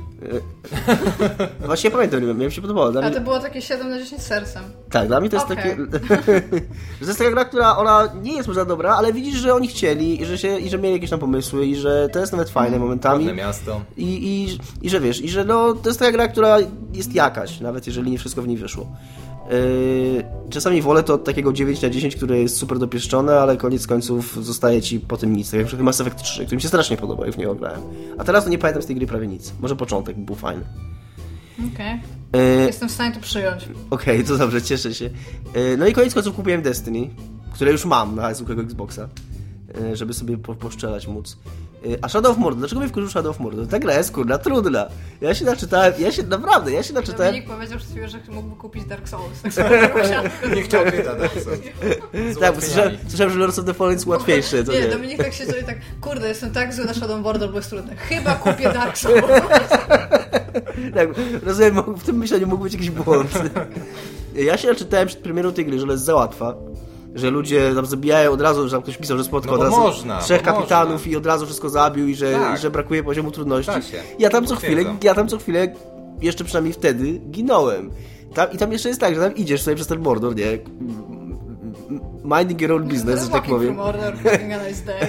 (laughs) Właśnie ja pamiętam, nie wiem, mi się podobało. Dla A to było takie 7 na 10 z sercem. Tak, dla mnie to jest Okej. takie. (laughs) że to jest taka gra, która ona nie jest może dobra, ale widzisz, że oni chcieli i że, się, i że mieli jakieś tam pomysły i że to jest nawet fajne momentami. Ładne miasto. I, i, I że wiesz, i że no, to jest taka gra, która jest jakaś, nawet jeżeli nie wszystko w niej wyszło. Yy, czasami wolę to od takiego 9 na 10, które jest super dopieszczone, ale koniec końców zostaje ci po tym nic. Tak jak przykład Mass Effect 3, który mi się strasznie podoba i w niego grałem. A teraz to nie pamiętam z tej gry prawie nic. Może początek był fajny. Okej. Yy, Jestem w stanie to przyjąć. Okej, to dobrze, cieszę się. E, No i koniec końców kupiłem Destiny, które już mam na zwykłego Xboxa, żeby sobie po, poszczelać móc. E, A Shadow of Mordor, dlaczego mnie wkurzył Shadow of Mordor? Ta gra jest kurna trudna. Ja się naczytałem, ja się naprawdę, ja się naczytałem. Dominik powiedział przed chwilą, że mógłby kupić Dark Souls. Tak. (laughs) Nie chciał na Dark Souls. Z (laughs) Tak, bo słyszałem, że Lords of the Fallen jest łatwiejsze, to Nie, nie. Dominik tak siedział i tak, kurde, jestem tak zły na Shadow Border, bo jest trudne. Chyba kupię Dark Souls. (laughs) Tak, rozumiem, w tym myśleniu mógł być jakiś błąd. Ja się naczytałem przed premierą tej gry, że ona jest za łatwa. Że ludzie tam zabijają od razu, że tam ktoś pisał, że spotkał No od razu można, trzech kapitanów można. i od razu wszystko zabił i że, Tak. i że brakuje poziomu trudności. Ja tam co chwilę, ja tam co chwilę, jeszcze przynajmniej wtedy, ginąłem. Tam, I tam jeszcze jest tak, że tam idziesz sobie przez ten Mordor, nie? Minding your own business, że tak powiem. from order, having a nice day.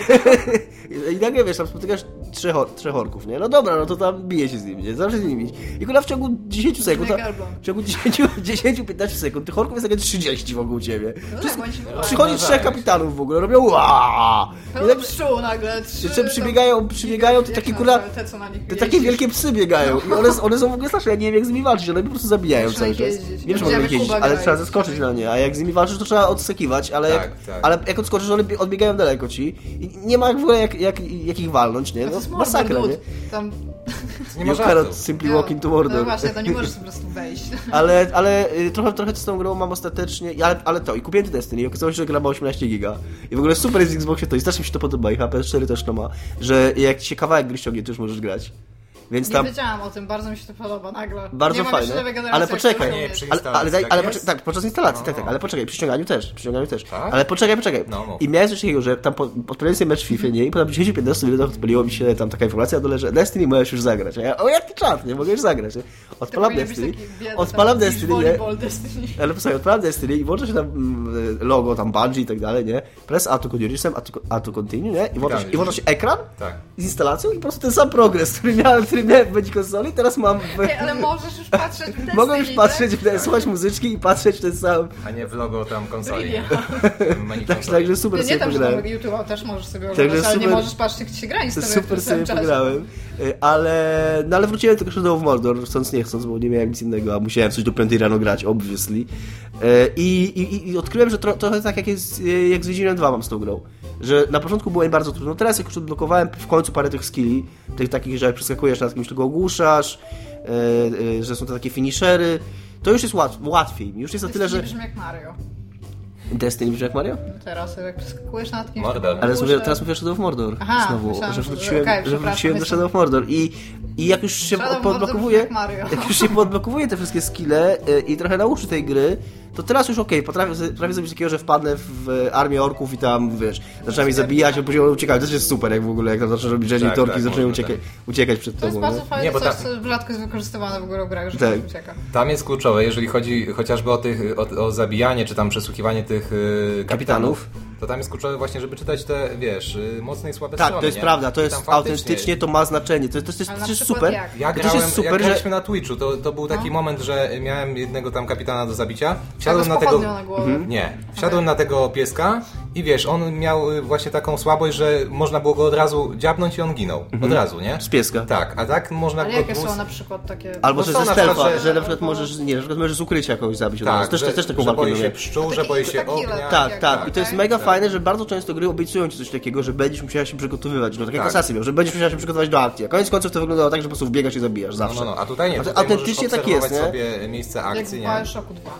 I nagle wiesz, tam spotykasz trzech, trzech orków, nie? No dobra, no to tam bije się z nimi, nie? Zawsze z nimi. I kurwa w ciągu 10 sekund, Mega a- album. w ciągu 10-15 (laughs) sekund, tych orków jest jakieś 30 wokół ciebie. No tak, Przychodzi no trzech kapitanów w ogóle, robią ła! I tak, pszczół nagle. Trzy, jeszcze przybiegają, przybiegają jak takie kurwa... Te, co na nich Te takie wielkie psy biegają i one, one są w ogóle straszne, ja nie wiem jak z nimi walczyć, one po prostu zabijają cały czas. ich Widziałem, jeździć, ale trzeba zeskoczyć na nie, a jak z nimi walczysz, to trzeba odskakiwać, ale jak, Tak, tak. ale jak odskoczysz, one bie- odbiegają daleko ci i nie ma w ogóle jak, jak, jak ich walnąć, nie? To No, masakra, nie? Tam... Nie ma You cannot simply walk into Mordor. No właśnie, to nie możesz po prostu wejść. (laughs) Ale, ale y, trochę, trochę z tą grą mam ostatecznie, ale, ale to, i kupiłem Destiny i okazało się, że gra ma 18 giga. I w ogóle super jest w Xboxie to i strasznie mi się to podoba i HP4 też to ma, że jak ci się kawałek gry ściągnie, to już możesz grać. Więc Nie tam wiedziałam o tym, bardzo mi się to podoba nagle. Bardzo nie fajne. Ale poczekaj. Nie, przy- ale, ale, tak ale poczekaj, tak, podczas instalacji, No. tak, tak, ale poczekaj, przy ściąganiu też, przy ściąganiu też. Tak? Ale poczekaj, poczekaj. No. I miałem coś takiego, że tam po, odpaliłem sobie mecz w FIFA, nie? I po tam 10-15 minutach odpaliło mi się tam taka informacja dole, że Destiny możesz już zagrać. A ja, o jaki czat, nie mogę już zagrać. Nie? Odpalam Destiny, biedny, odpalam Destiny, nie? Destiny. Ale posłuchaj, odpalam Destiny i włącza się tam mm, logo, tam Bungie i tak dalej, nie? Press A to continue, a to, a to continue, nie? I włącza, się, I włącza się ekran Tak. z instalacją i po prostu ten sam progres, który miałem, który miałem w Będzie konsoli, teraz mam w... Ale możesz już patrzeć w Destiny, (laughs) Mogę już patrzeć, tak? w ten, słuchać muzyczki i patrzeć w ten sam... A nie w logo tam konsoli. (laughs) Tak, także super Nie, nie sobie tam, że pograłem. tam YouTube'a też możesz sobie Także oglądać, ale nie możesz patrzeć, jak ci się gra w super sobie pograłem, y, ale, no ale wróciłem tylko Shadow of Mordor, chcąc nie chcąc, bo nie miałem nic innego, a musiałem coś do 5 rano grać, obviously. Y, I, i, i odkryłem, że tro, trochę tak jak jest, y, jak z Wiedźminem 2 mam z tą grą. Że na początku było mi bardzo trudno, teraz jak już odblokowałem w końcu parę tych skilli, tych takich, że jak przeskakujesz nad kimś, to go ogłuszasz, y, y, że są to takie finishery, to już jest łat, łatwiej. Już jest na tyle, Destiny że... brzmi jak Mario. Destiny brzmi jak Mario? Teraz, jak przeskakujesz nad kimś... Mordor. Ale mówię, teraz mówię Shadow of Mordor Aha, znowu, myślałam, że wróciłem, okej, że wróciłem do Shadow of Mordor i, i jak już się Shadow podblokowuje, jak Mario. jak już się podblokowuje te wszystkie skille y, i trochę nauczy tej gry, to teraz już okej, potrafię, z- potrafię zrobić takiego, że wpadnę w armię orków i tam, wiesz, zaczynam ich zabijać, a później one uciekają. To jest super, jak w ogóle, jak tam zaczynasz robić rzeczy Tak, i torki tak, zaczynają można, uciekać, uciekać przed To jest tobą. bardzo nie? fajne Nie, bo tam- co rzadko jest wykorzystywane w ogóle w grach, że Tak. ucieka. Tam jest kluczowe, jeżeli chodzi chociażby o, tych, o, o zabijanie, czy tam przesłuchiwanie tych y, kapitanów, to tam jest kluczowe właśnie, żeby czytać te, wiesz, y, mocne i słabe Tak, strony, to jest nie? prawda, to jest faktycznie- autentycznie, to ma znaczenie, to, to, to, jest, to jest super. jak? Ja To grałem, też jest super, jak że... graliśmy na Twitchu, to, to był taki moment, że miałem jednego tam kapitana do zabicia. Wsiadłem na tego... na. Mhm. Nie, wsiadłem na tego pieska i wiesz, on miał y, właśnie taką słabość, że można było go od razu dziabnąć i on ginął. Od razu, nie? Mhm. Z pieska. Tak, a tak można Ale jakie są na przykład takie... Albo No że ze na przykład, stealtha, że- że na przykład możesz, nie, na przykład możesz z ukrycia kogoś zabić od razu. Tak, też, że, też, taką że boi się pszczół, Taki- że boi to się ognia. Tak, tak. I to jest tak, mega tak. Fajne, że bardzo często gry obiecują ci coś takiego, że będziesz musiała się przygotowywać. No tak jak Tak. Assassin miał, że będziesz musiała się przygotowywać do akcji. A koniec końców to wyglądało tak, że po prostu wbiegasz i zabijasz No, zawsze. no, no, a tutaj nie. Tutaj autentycznie tak jest, nie? sobie miejsce Jak akcji, w nie? Bioshocku 2.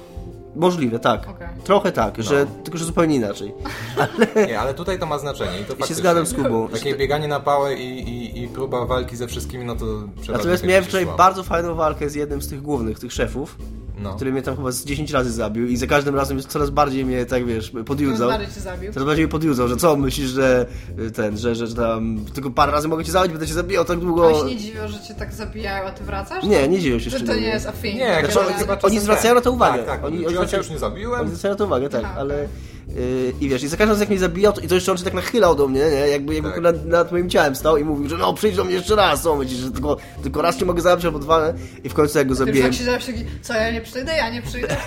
Możliwe, tak. Okej. Trochę tak, że, No. tylko że zupełnie inaczej. (laughs) Nie, ale tutaj to ma znaczenie i to I się zgadzam z Kubą. Takie bieganie na pałę i, i, i próba walki ze wszystkimi, no to Natomiast miałem wczoraj bardzo fajną walkę z jednym z tych głównych, tych szefów, No. który mnie tam chyba z 10 razy zabił i za każdym razem jest coraz bardziej mnie, tak wiesz, podjudzał. Bardziej cię zabił. Coraz bardziej mnie podjudzał, że co, myślisz, że y, ten, że, że, że tam tylko parę razy mogę cię zabić, będę cię zabijał tak długo. Ale się nie dziwią, że cię tak zabijają, a ty wracasz? Nie, nie dziwią się Że to nie jest a thing. Nie, Znaczy, oni- oni zwracają na to uwagę. Tak, tak. Oni- Oni, ja cię już nie zabiłem. Oni zwracają na to uwagę, tak, Aha, ale... Yy, I wiesz, i za każdym razem jak mnie zabijał, to, i to jeszcze on się tak nachylał do mnie, nie? Jakby, jakby Tak. nad, nad moim ciałem stał i mówił, że no przyjdź do mnie jeszcze raz, co myślisz, że tylko, tylko raz cię mogę zabić albo dwa, nie? I w końcu jak go Ty już zabiłem... tak się zawsze taki, co ja nie przyjdę, ja nie przyjdę. (laughs)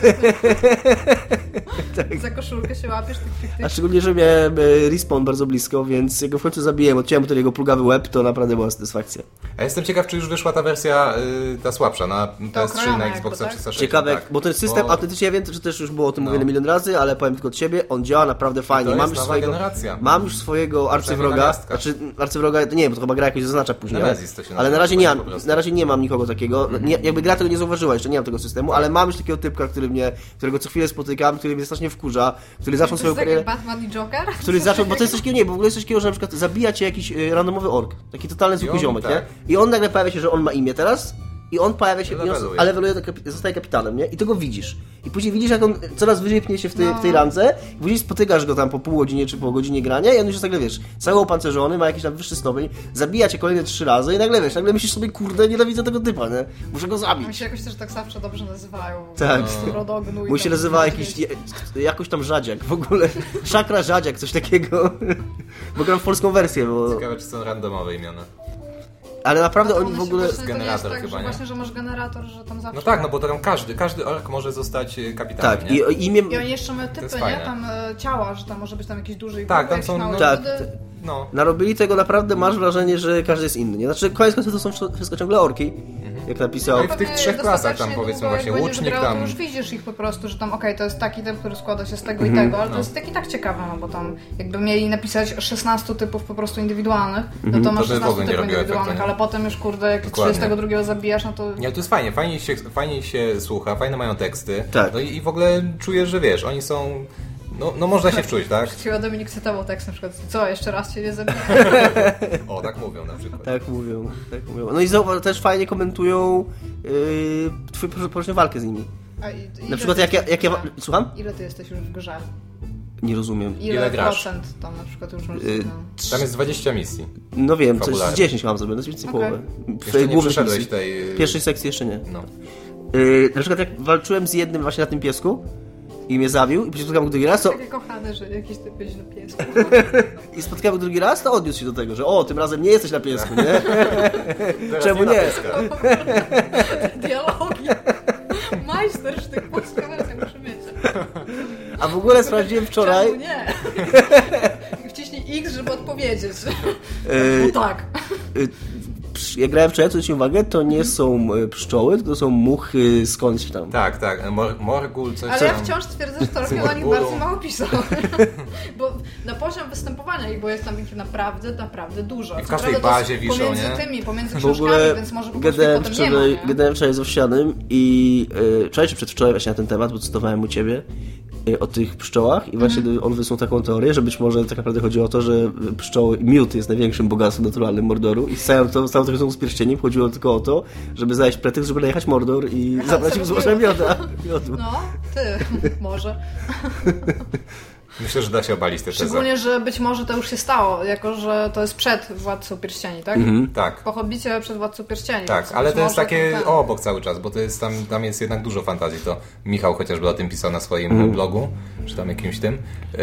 Za koszulkę się łapiesz, tych, tych, A szczególnie, że miałem e, respawn bardzo blisko, więc jak go w końcu zabiłem, odciąłem ten jego plugawy łeb, to naprawdę była satysfakcja. A jestem ciekaw, czy już wyszła ta wersja, y, ta słabsza, na PS3 okrojona na Xboxa tak? 360. Ciekawe, tak. bo ten system, Bo autentycznie ja wiem, że też już było o tym No. mówione milion razy, ale powiem tylko od siebie, on działa naprawdę fajnie. to mam jest już nowa swojego, generacja. mam już swojego arcywroga, znaczy arcywroga, nie wiem, bo to chyba gra jakoś zaznacza później, ale, Nemesis to się ale na razie nie na razie nie mam nikogo takiego, Mhm. nie, jakby gra tego nie zauważyła, jeszcze nie mam tego systemu, ale mam już takiego typka, który mnie, którego co chwilę spotykam, który mnie strasznie wkurza, który zaczął To swoją jest taki karierę... Batman i Joker? który zaczął, bo to jest coś takiego, nie, bo w ogóle jest coś takiego, że na przykład zabija cię jakiś y, randomowy ork, taki totalny zwykły ziomek, tak. nie? I on nagle pojawia się, że on ma imię teraz i on pojawia się, i on, Leveluje. ale leveluje, zostaje kapitanem, nie? I to go widzisz. I później widzisz, jak on coraz wyżej pnie się w tej, No. w tej rance, i później spotykasz go tam po pół godzinie czy po godzinie grania i on już jest nagle, wiesz, cały opancerzony, ma jakiś tam wyższy stopień, zabija cię kolejne trzy razy i nagle, wiesz, nagle myślisz sobie, kurde, nienawidzę tego typa, nie? Muszę go Oni zabić. się jakoś też tak zawsze dobrze nazywają. Tak. Rodognu i Mój się tam- nazywa jakiś, jakoś tam Rzadziak w ogóle. (laughs) Szakra Rzadziak, coś takiego. (laughs) Bo gram w polską wersję, bo... Ciekawe, czy są randomowe imiona. Ale naprawdę To oni w ogóle... jest generator tak, chyba, że nie? Właśnie, że masz generator, że tam zawsze... No tak, no bo to tam każdy, każdy ork może zostać y, kapitanem, Tak, nie? i imię... I oni jeszcze mają typy, nie? Tam e, ciała, że tam może być tam jakiś duży Tak, tam są- mały, Tak, No. narobili tego naprawdę, masz wrażenie, że każdy jest inny, nie? Znaczy, koniec końców to są wsz- wszystko ciągle orki, jak napisał. No i w tych trzech klasach tam, powiedzmy, właśnie łucznik grał, tam. To już widzisz ich po prostu, że tam okej, to jest taki typ, który składa się z tego Mhm. i tego, ale no. to jest tak i tak ciekawe, no bo tam jakby mieli napisać 16 typów po prostu indywidualnych, no to Mhm. masz To by w 16 ogóle nie typów indywidualnych, efektu, ale potem już kurde, jak Dokładnie. 32 zabijasz, no to... Nie, ale to jest fajnie, fajnie się, fajnie się słucha, fajne mają teksty. Tak. No i, i w ogóle czujesz, że wiesz, oni są No, no można się wczuć, tak? Chyba Dominik cytował tekst na przykład, co, jeszcze raz cię nie zabiję? O, tak mówią na przykład. Tak mówią, tak mówią. No i zauważ, też fajnie komentują yy, twój poprzednią walkę z nimi. A i- Na przykład jak ja, jak ja... Słucham? Ile ty jesteś już w grze? Nie rozumiem. Ile, Ile grasz? procent tam na przykład już masz? Y, no. Tam jest 20 misji. No wiem, coś z Fabularnie. 10 mam zrobione, to jest połowy. W Jeszcze nie głównej przeszedłeś tej... Pierwszej sekcji jeszcze nie. No. Yy, na przykład jak walczyłem z jednym właśnie na tym piesku i mnie zabił i później spotkałem go drugi raz, to, Takie kochane, że jakiś typ jeździ na piesku. (laughs) i spotkałem go drugi raz, to odniósł się do tego, że o, tym razem nie jesteś na piesku, nie? (laughs) (laughs) Czemu nie? pieska. Dialogi. Majster sztyk, polska wersja, muszę mieć. A w ogóle sprawdziłem wczoraj, Czemu nie? Wciśnij X, żeby odpowiedzieć. yy, No tak. Jak grałem wczoraj, zwróćcie uwagę, to nie są yy, pszczoły, tylko są muchy skądś tam. Tak, tak. Mor Morgul, coś Ale ja wciąż twierdzę, że Torfield o nich bardzo mało pisał. (laughs) Bo na poziom występowania ich, bo jest tam ich naprawdę, naprawdę dużo. I w każdej to bazie wiszą, pomiędzy nie? tymi, pomiędzy W książkami, ogóle więc może po prostu potem nie ma, gadałem wczoraj z Owsianym i yy, wczoraj czy przedwczoraj właśnie na ten temat, bo cytowałem u ciebie o tych pszczołach i właśnie Mhm. on wysnuł taką teorię, że być może tak naprawdę chodzi o to, że pszczoły, miód jest największym bogactwem naturalnym Mordoru i całą tą, całą tą z pierścieniem chodziło tylko o to, żeby znaleźć pretekst, żeby najechać Mordor i zabrać im mioda. miodu. No, ty, (laughs) może. (laughs) Myślę, że da się obalić te tezy. Szczególnie, że być może to już się stało, jako że to jest przed Władcą Pierścieni, tak? Tak. Po Hobbicie przed Władcą Pierścieni. Tak, ale to jest takie ten- obok cały czas, bo to jest tam, tam jest jednak dużo fantazji. To Michał chociażby o tym pisał na swoim Mhm. blogu, czy tam jakimś tym. Yy,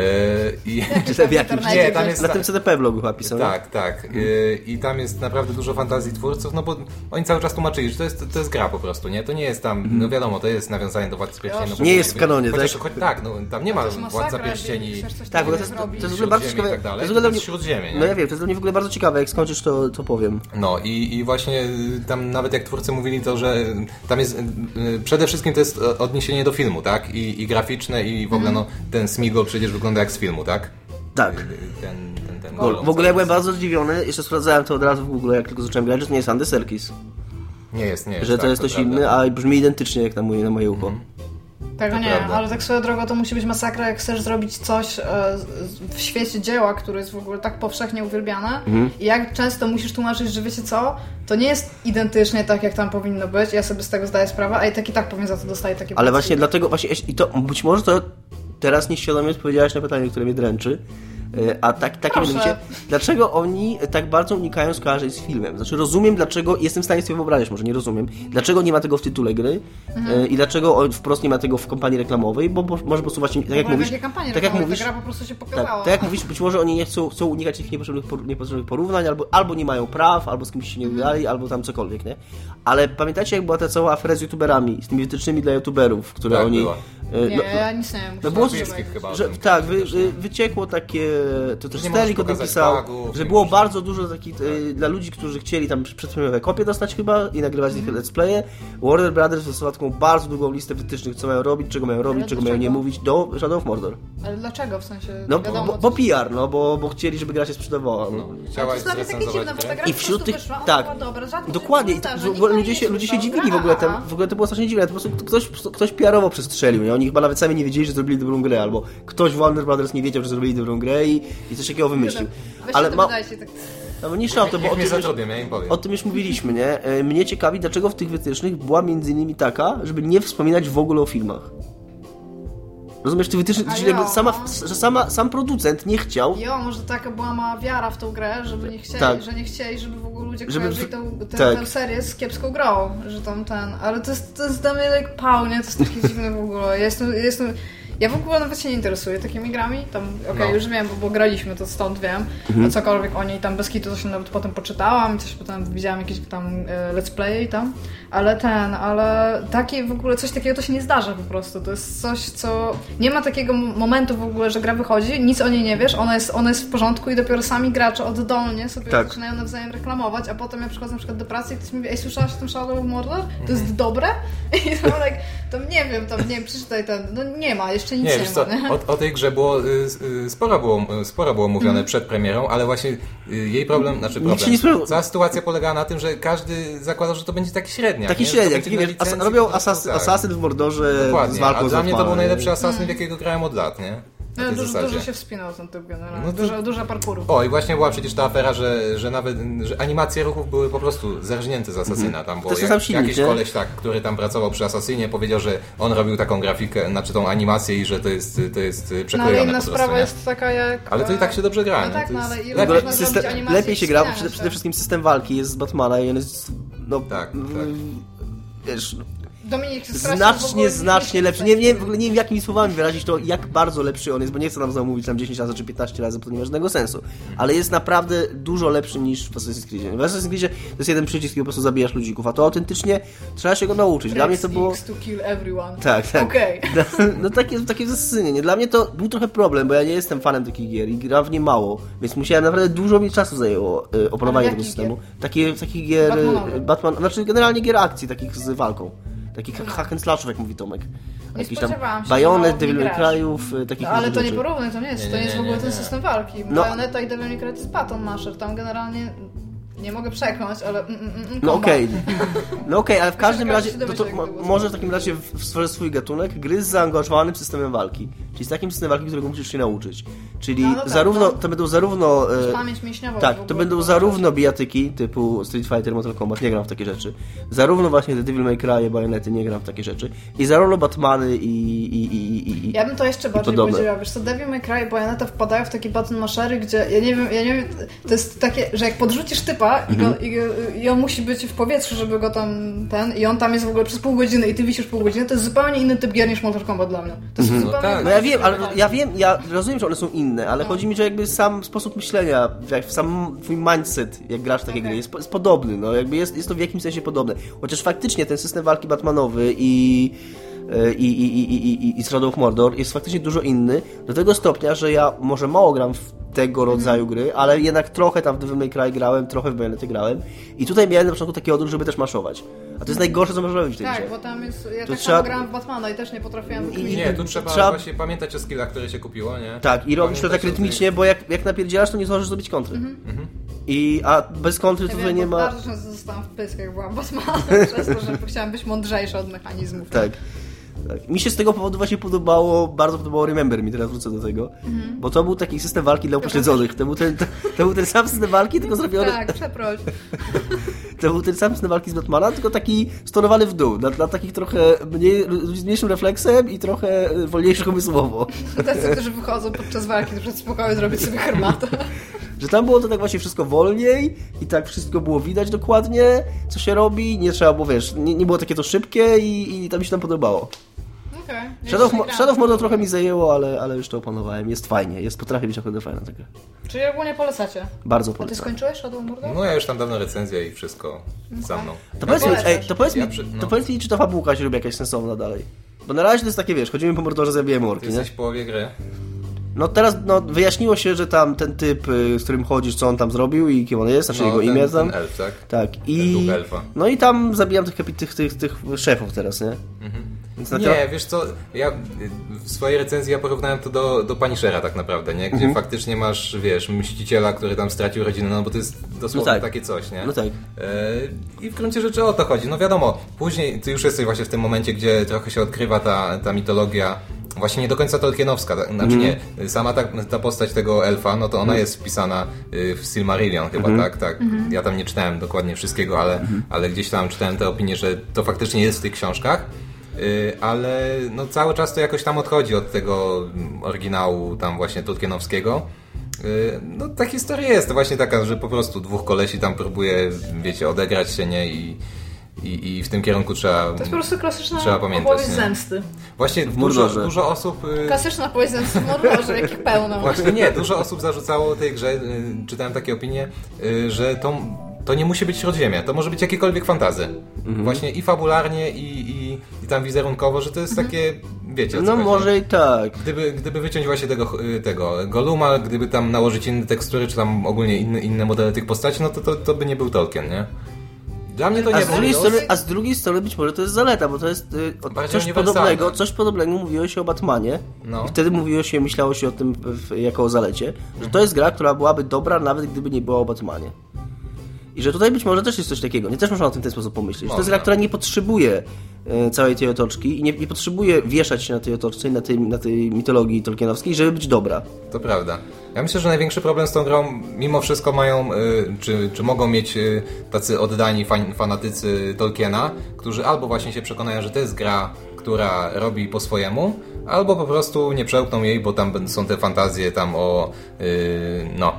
i, (laughs) Czy tam w jakimś... Nie, tam jest- Na tym CDP blogu chyba pisał. nie? tak, tak. Yy, I tam jest naprawdę dużo fantazji twórców, no bo oni cały czas tłumaczyli, że to jest, to jest gra po prostu, nie? To nie jest tam, no wiadomo, to jest nawiązanie do Władcy Pierścieni. No, Nie jest w kanonie, chociaż, tak? choć, tak, no tam nie ma Władca Pierścieni. Coś Tak, to jest, to w ogóle bardzo ciekawe. tak dalej. to jest w ogóle To jest Śródziemie, nie? No ja wiem, to jest dla mnie w ogóle bardzo ciekawe. Jak skończysz, to, to powiem. No i, i właśnie y, tam nawet jak twórcy mówili to, że y, tam jest y, przede wszystkim to jest odniesienie do filmu, tak? I, i graficzne i w ogóle no, ten Smigol przecież wygląda jak z filmu, tak? Tak. Ten, ten, ten w ogóle ja byłem bardzo zdziwiony, jeszcze sprawdzałem to od razu w Google, jak tylko zacząłem grać, że to nie jest Andy Serkis. Nie jest, nie jest. Że to tak, jest ktoś inny, a brzmi identycznie jak na moje, na moje ucho. Tego To nie, prawda. ale tak swoją drogą to musi być masakra, jak chcesz zrobić coś e, w świecie dzieła, które jest w ogóle tak powszechnie uwielbiane Mhm. i jak często musisz tłumaczyć, że wiecie co, to nie jest identycznie tak, jak tam powinno być, ja sobie z tego zdaję sprawę, a i tak i tak powiem za to dostaję takie Ale właśnie dlatego, właśnie, i to być może to teraz nieświadomie odpowiedziałaś na pytanie, które mnie dręczy. E, A tak, takie mianowicie, dlaczego oni tak bardzo unikają skojarzeń z filmem? Znaczy rozumiem dlaczego, jestem w stanie sobie wyobrazić, może nie rozumiem, dlaczego nie ma tego w tytule gry Mhm. e, i dlaczego wprost nie ma tego w kampanii reklamowej, bo, może po prostu właśnie, tak jak mówisz, tak jak mówisz, ta gra po prostu się tak, pokazała. tak jak mówisz, być może oni nie chcą, chcą unikać tych niepotrzebnych, niepotrzebnych porównań, albo, albo nie mają praw, albo z kimś się nie Mhm. ugrali, albo tam cokolwiek, nie? Ale pamiętacie, jak była ta cała afera z youtuberami, z tymi wytycznymi dla youtuberów, które Tak, oni... była. E, Nie, no, ja nic nie wiem. no było chyba. że, tak, wy, wyciekło takie, to też Sterling o tym pisał, bugów, że było bardzo dużo takich, e, dla ludzi, którzy chcieli tam przedpremierowe kopie dostać chyba i nagrywać z nich Mhm. let's playe, Warner Brothers wysłał taką bardzo długą listę wytycznych, co mają robić, czego mają robić, Ale czego mają nie dlaczego? mówić do Shadow of Mordor. Ale dlaczego? W sensie, No, wiadomo, bo, bo PR, no, bo, bo chcieli, żeby gra się sprzedawała. No. To Chciałaś jest dla mnie takie dziwne, bo ta gra I wśród tych- wyszła, tak. dobra, Dokładnie, to, ludzie się, ludzie się dziwili w ogóle w ogóle to było strasznie dziwne, to po prostu ktoś, ktoś PR-owo przestrzelił, nie? Oni chyba nawet sami nie wiedzieli, że zrobili dobrą grę, albo ktoś w Warner Brothers nie wiedział, że zrobili dobrą grę i, i coś takiego wymyślił. Ale ma, tak... no bo nie szał to, bo o tym, już, zatrudnią, ja im powiem. o tym już mówiliśmy, nie? E, Mnie ciekawi, dlaczego w tych wytycznych była między innymi taka, żeby nie wspominać w ogóle o filmach. Rozumiesz, ty wytycznych, A że jakby ja, sama, no. że sama, sam producent nie chciał, Jo, może taka była mała wiara w tą grę, żeby nie chcieli, Tak. że nie chcieli, żeby w ogóle ludzie Żeby kojarzyli tą, tę, tak. tę serię z kiepską grą, że tam ten, ale to jest, to jest dla mnie jak pał, nie? To jest takie (laughs) dziwne w ogóle. Jestem, jestem, ja w ogóle nawet się nie interesuję takimi grami, tam, okej, No. już wiem, bo, bo graliśmy, to stąd wiem, Mhm. a cokolwiek o niej tam bez kitu to się nawet potem poczytałam, coś potem widziałam jakieś tam e, let's play i tam, ale ten, ale takie w ogóle, coś takiego to się nie zdarza po prostu, to jest coś, co, nie ma takiego momentu w ogóle, że gra wychodzi, nic o niej nie wiesz, ona jest, ona jest w porządku i dopiero sami gracze oddolnie sobie Tak. zaczynają nawzajem reklamować, a potem ja przychodzę na przykład do pracy i ktoś mi mówi, ej, słyszałaś o tym Shadow of Mordor? To jest dobre? (laughs) I tam, like, to nie wiem, tam, nie wiem, przeczytaj ten, no nie ma, jeszcze nic Nie, nie, co, nie? o, o tej grze było, y, y, sporo było, y, sporo było mówione Mhm. przed premierą, ale właśnie jej problem, znaczy problem, cała sytuacja polegała na tym, że każdy zakładał, że to będzie taki średniak. taki nie? Średniak, taki as, robią tak. asasyn w Mordorze z Dokładnie, walką a z dla mnie to był najlepszy asasyn, w jakiego grałem od lat, nie? No, dużo, zasadzie. dużo się wspinał ten typ generalnie. No dużo, dużo parkourów. O, i właśnie była przecież ta afera, że, że nawet że animacje ruchów były po prostu zerżnięte z Asasyna. Tam, bo jak, silnik, jakiś nie? koleś, tak, który tam pracował przy Asasynie, powiedział, że on robił taką grafikę, znaczy tą animację i że to jest, to jest No ale inna po prostu, sprawa nie? jest taka jak... Ale to i tak się dobrze gra, No nie? tak, no ale ile można system, lepiej się gra, bo przede, przede wszystkim system walki jest z Batmana i on jest, no, Tak, tak. wiesz, Dominik znacznie, znacznie lepszy. Nie, nie, w ogóle nie wiem jakimi słowami wyrazić to, jak bardzo lepszy on jest, bo nie chcę nam znowu mówić tam 10 razy czy 15 razy, bo to nie ma żadnego sensu. Ale jest naprawdę dużo lepszy niż w Assassin's Creedzie. W Assassin's Creedzie to jest jeden przycisk i po prostu zabijasz ludzików, a to autentycznie trzeba się go nauczyć. Dla mnie to było... To kill everyone. Tak, tak. Okej. (laughs) No, no takie, takie zasynie. Nie? Dla mnie to był trochę problem, bo ja nie jestem fanem takich gier i gram w nie mało, więc musiałem naprawdę dużo mi czasu zajęło y, opanowanie tego systemu. Takie, takich gier, Batmanowych. Batman, znaczy generalnie gier akcji, takich z walką. Takich hack and slashów, jak mówi Tomek. Jakiś tam nie Devil. Cry'ów, y, takich No, ale to nie rzeczy. porównuj, to nie jest, Nie, to nie, nie jest w nie, ogóle nie, ten nie. system walki. No. Bayonetta i Devil May Cry to jest baton masher, tam generalnie nie mogę przekląć, ale mm, mm, mm, No komba. okej, no okej, ale w każdym razie, to, to może w takim razie stworzyć swój gatunek gry z zaangażowanym systemem walki. Czyli z takim systemem walki, którego musisz się nauczyć. Czyli No, no tak, zarówno, no. to będą zarówno... e, Pamięć mięśniową. w Tak, to będą zarówno bijatyki typu Street Fighter, Mortal Kombat, nie gram w takie rzeczy. Zarówno właśnie The Devil May Cry, Bayonety, nie gram w takie rzeczy. I zarówno Batmany i... i, i, i, i Ja bym to jeszcze bardziej podzieliła. Wiesz co, Devil May Cry i Bayonetta wpadają w takie button mashery, gdzie ja nie wiem, ja nie wiem, to jest takie, że jak podrzucisz typa i, Mhm. go, i, go, i on musi być w powietrzu, żeby go tam ten, i on tam jest w ogóle przez pół godziny i ty wisisz pół godziny, to jest zupełnie inny typ gier niż Mortal Kombat dla mnie. To jest zupełnie tak. No ja wiem, ale ja wiem, ja rozumiem, że one są inne, ale chodzi mi, że jakby sam sposób myślenia, jak sam twój mindset, jak grasz w takie Okej. gry, jest, jest podobny, no jakby jest, jest to w jakimś sensie podobne. Chociaż faktycznie ten system walki Batmanowy i e, i, i, i, i, i, i Shadow of Mordor jest faktycznie dużo inny, do tego stopnia, że ja może mało gram w tego rodzaju gry, ale jednak trochę tam w Devil May Cry grałem, trochę w Bayonety grałem i tutaj miałem na początku taki odruch, żeby też maszować. A to jest najgorsze, co można robić w tej grze. Tak, bo tam jest, ja tak trzeba- samo grałem w Batmana i też nie potrafiłem wykminić. Nie, tu trzeba, Trzeba- właśnie pamiętać o skillach, które się kupiło, nie? Tak, i robisz to tak rytmicznie, bo jak, jak napierdzielasz, to nie zdążysz zrobić kontry. I, a bez kontry Ja to wiem, tutaj nie ma... Bardzo często zostałam w pyskach, byłam Batmanem (laughs) przez to, że chciałam być mądrzejsza od mechanizmów. Tak. tak. Mi się z tego powodu właśnie podobało, bardzo podobało Remember mi, teraz wrócę do tego, bo to był taki system walki dla upośledzonych. To był ten, to, to był ten sam system walki, tylko zrobiony... Tak, przeproś. (laughs) To był ten sam system walki z Batmana, tylko taki storowany w dół, dla, dla takich trochę mniej, z mniejszym refleksem i trochę e, wolniejszych umysłowo. Tacy, którzy wychodzą podczas walki do przedpokoju zrobić sobie herbatę. (laughs) Że tam było to tak właśnie wszystko wolniej i tak wszystko było widać dokładnie, co się robi, nie trzeba było, wiesz, nie, nie było takie to szybkie i, i to mi się tam podobało. Ja Shadow, grałam. Shadow Mordor trochę mi zajęło, ale, ale już to opanowałem. Jest fajnie, jest, potrafi być naprawdę fajna taka. Czyli ogólnie polecacie. Bardzo A ty polecam. skończyłeś Shadow Mordor? No ja już tam dawno recenzja i wszystko za mną. To powiedz, mi, polecasz. ej, to, powiedz Ja mi, przy- no. to powiedz mi, czy ta fabułka się robi jakaś sensowna dalej. Bo na razie to jest takie, wiesz, chodzimy po Mordorze, zabijemy Ty orki, nie? jesteś w połowie gry. No teraz no, wyjaśniło się, że tam ten typ, y, z którym chodzisz, co on tam zrobił i kim on jest, znaczy No, jego ten, imię tam. Ten elf, tak? Tak, i... No i tam zabijam tych, tych, tych, tych szefów teraz, nie? Więc na Nie, wiesz co, ja w swojej recenzji ja porównałem to do, do Punishera tak naprawdę, nie? Gdzie Mhm. faktycznie masz, wiesz, mściciela, który tam stracił rodzinę, no bo to jest dosłownie No tak. takie coś, nie? No tak. E, I w gruncie rzeczy o to chodzi. No wiadomo, później ty już jesteś właśnie w tym momencie, gdzie trochę się odkrywa ta, ta mitologia Właśnie nie do końca Tolkienowska, tak? znaczy nie, sama ta, ta postać tego elfa, no to ona jest wpisana y, w Silmarillion chyba, tak? tak. Ja tam nie czytałem dokładnie wszystkiego, ale, ale gdzieś tam czytałem te opinie, że to faktycznie jest w tych książkach. Y, ale no cały czas to jakoś tam odchodzi od tego oryginału tam właśnie Tolkienowskiego. Y, No ta historia jest właśnie taka, że po prostu dwóch kolesi tam próbuje, wiecie, odegrać się, nie? I, i, i w tym kierunku trzeba... To jest po prostu klasyczna Trzeba pamiętać, opowieść nie? zemsty. Właśnie dużo, Mordorze. dużo osób... y, Klasyczna opowieść zemsty w Mordorze, (laughs) jakich pełno. Właśnie nie, dużo osób zarzucało tej grze, czytałem takie opinie, że to, to nie musi być Śródziemia, to może być jakiekolwiek fantazy. Mhm. Właśnie i fabularnie, i, i, i tam wizerunkowo, że to jest takie, wiecie No chodzi. może i tak. Gdyby, gdyby wyciąć właśnie tego, y, tego Goluma, gdyby tam nałożyć inne tekstury, czy tam ogólnie inne, inne modele tych postaci, no to, to, to by nie był Tolkien, nie? Dla mnie to A nie z, był drugiej strony, a z drugiej strony być może to jest zaleta, bo to jest y, coś podobnego, coś podobnego mówiło się o Batmanie No. i wtedy mówiło się, myślało się o tym w, jako o zalecie, że to jest gra, która byłaby dobra nawet gdyby nie była o Batmanie. I że tutaj być może też jest coś takiego. Nie też można o tym w ten sposób pomyśleć. To jest gra, która nie potrzebuje e, całej tej otoczki i nie, nie potrzebuje wieszać się na tej otoczce i na tej, na tej mitologii tolkienowskiej, żeby być dobra. To prawda. Ja myślę, że największy problem z tą grą, mimo wszystko mają, y, czy, czy mogą mieć y, tacy oddani fan, fanatycy Tolkiena, którzy albo właśnie się przekonają, że to jest gra, która robi po swojemu, albo po prostu nie przełkną jej, bo tam są te fantazje tam o, no,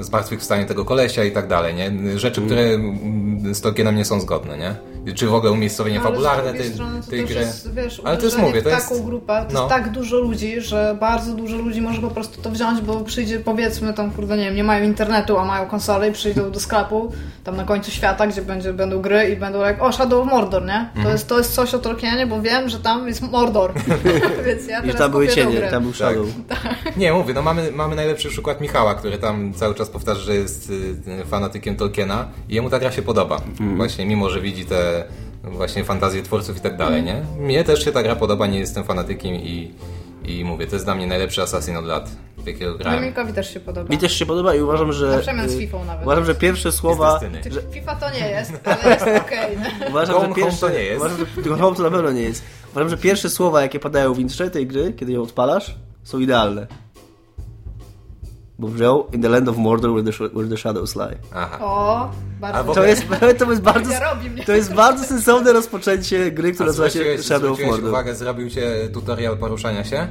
zmartwychwstaniu tego kolesia i tak dalej, nie? Rzeczy, które mm, z Tolkienem nie są zgodne, nie? Czy w ogóle umiejscowienie Ale fabularne tej, tej gry. Jest, wiesz, Ale to jest, mówię, to jest... taką grupę, to no. jest tak dużo ludzi, że bardzo dużo ludzi może po prostu to wziąć, bo przyjdzie, powiedzmy tam, kurde, nie wiem, nie mają internetu, a mają konsolę i przyjdą do sklepu, tam na końcu świata, gdzie będzie, będą gry i będą jak, o, Shadow of Mordor, nie? Mhm. To, jest, to jest coś o Tolkienie, bo wiem, że tam jest Mordor. (laughs) (laughs) Więc ja I tam były cienie, tam był Shadow. (laughs) Nie, mówię, no mamy, mamy najlepszy przykład Michała, który tam cały czas powtarza, że jest y, fanatykiem Tolkiena i jemu ta gra się podoba. Właśnie, mimo że widzi te właśnie fantazje twórców i tak dalej, nie? Mnie też się ta gra podoba, nie jestem fanatykiem i, i mówię, to jest dla mnie najlepszy Assassin od lat, w jakiego grałem. Emilkowi też się podoba. Mi też się podoba i uważam, że. Na przemian z y, Fifą nawet. Uważam, że pierwsze słowa. Ty, FIFA to nie jest, ale jest (laughs) okej, nie? Uważam, Gone że pierwsze, to nie jest. Uważam, że Home to na pewno nie jest. Uważam, że pierwsze słowa, jakie padają w intrze tej gry, kiedy ją odpalasz, są idealne. Bo wziął In the land of Mordor where the, sh- where the shadows lie. Aha. O, bardzo To jest, (laughs) to jest bardzo. To jest bardzo sensowne rozpoczęcie gry, która nazywa się Shadow of zwróciłeś Mordor. uwagę, zrobił cię tutorial poruszania się?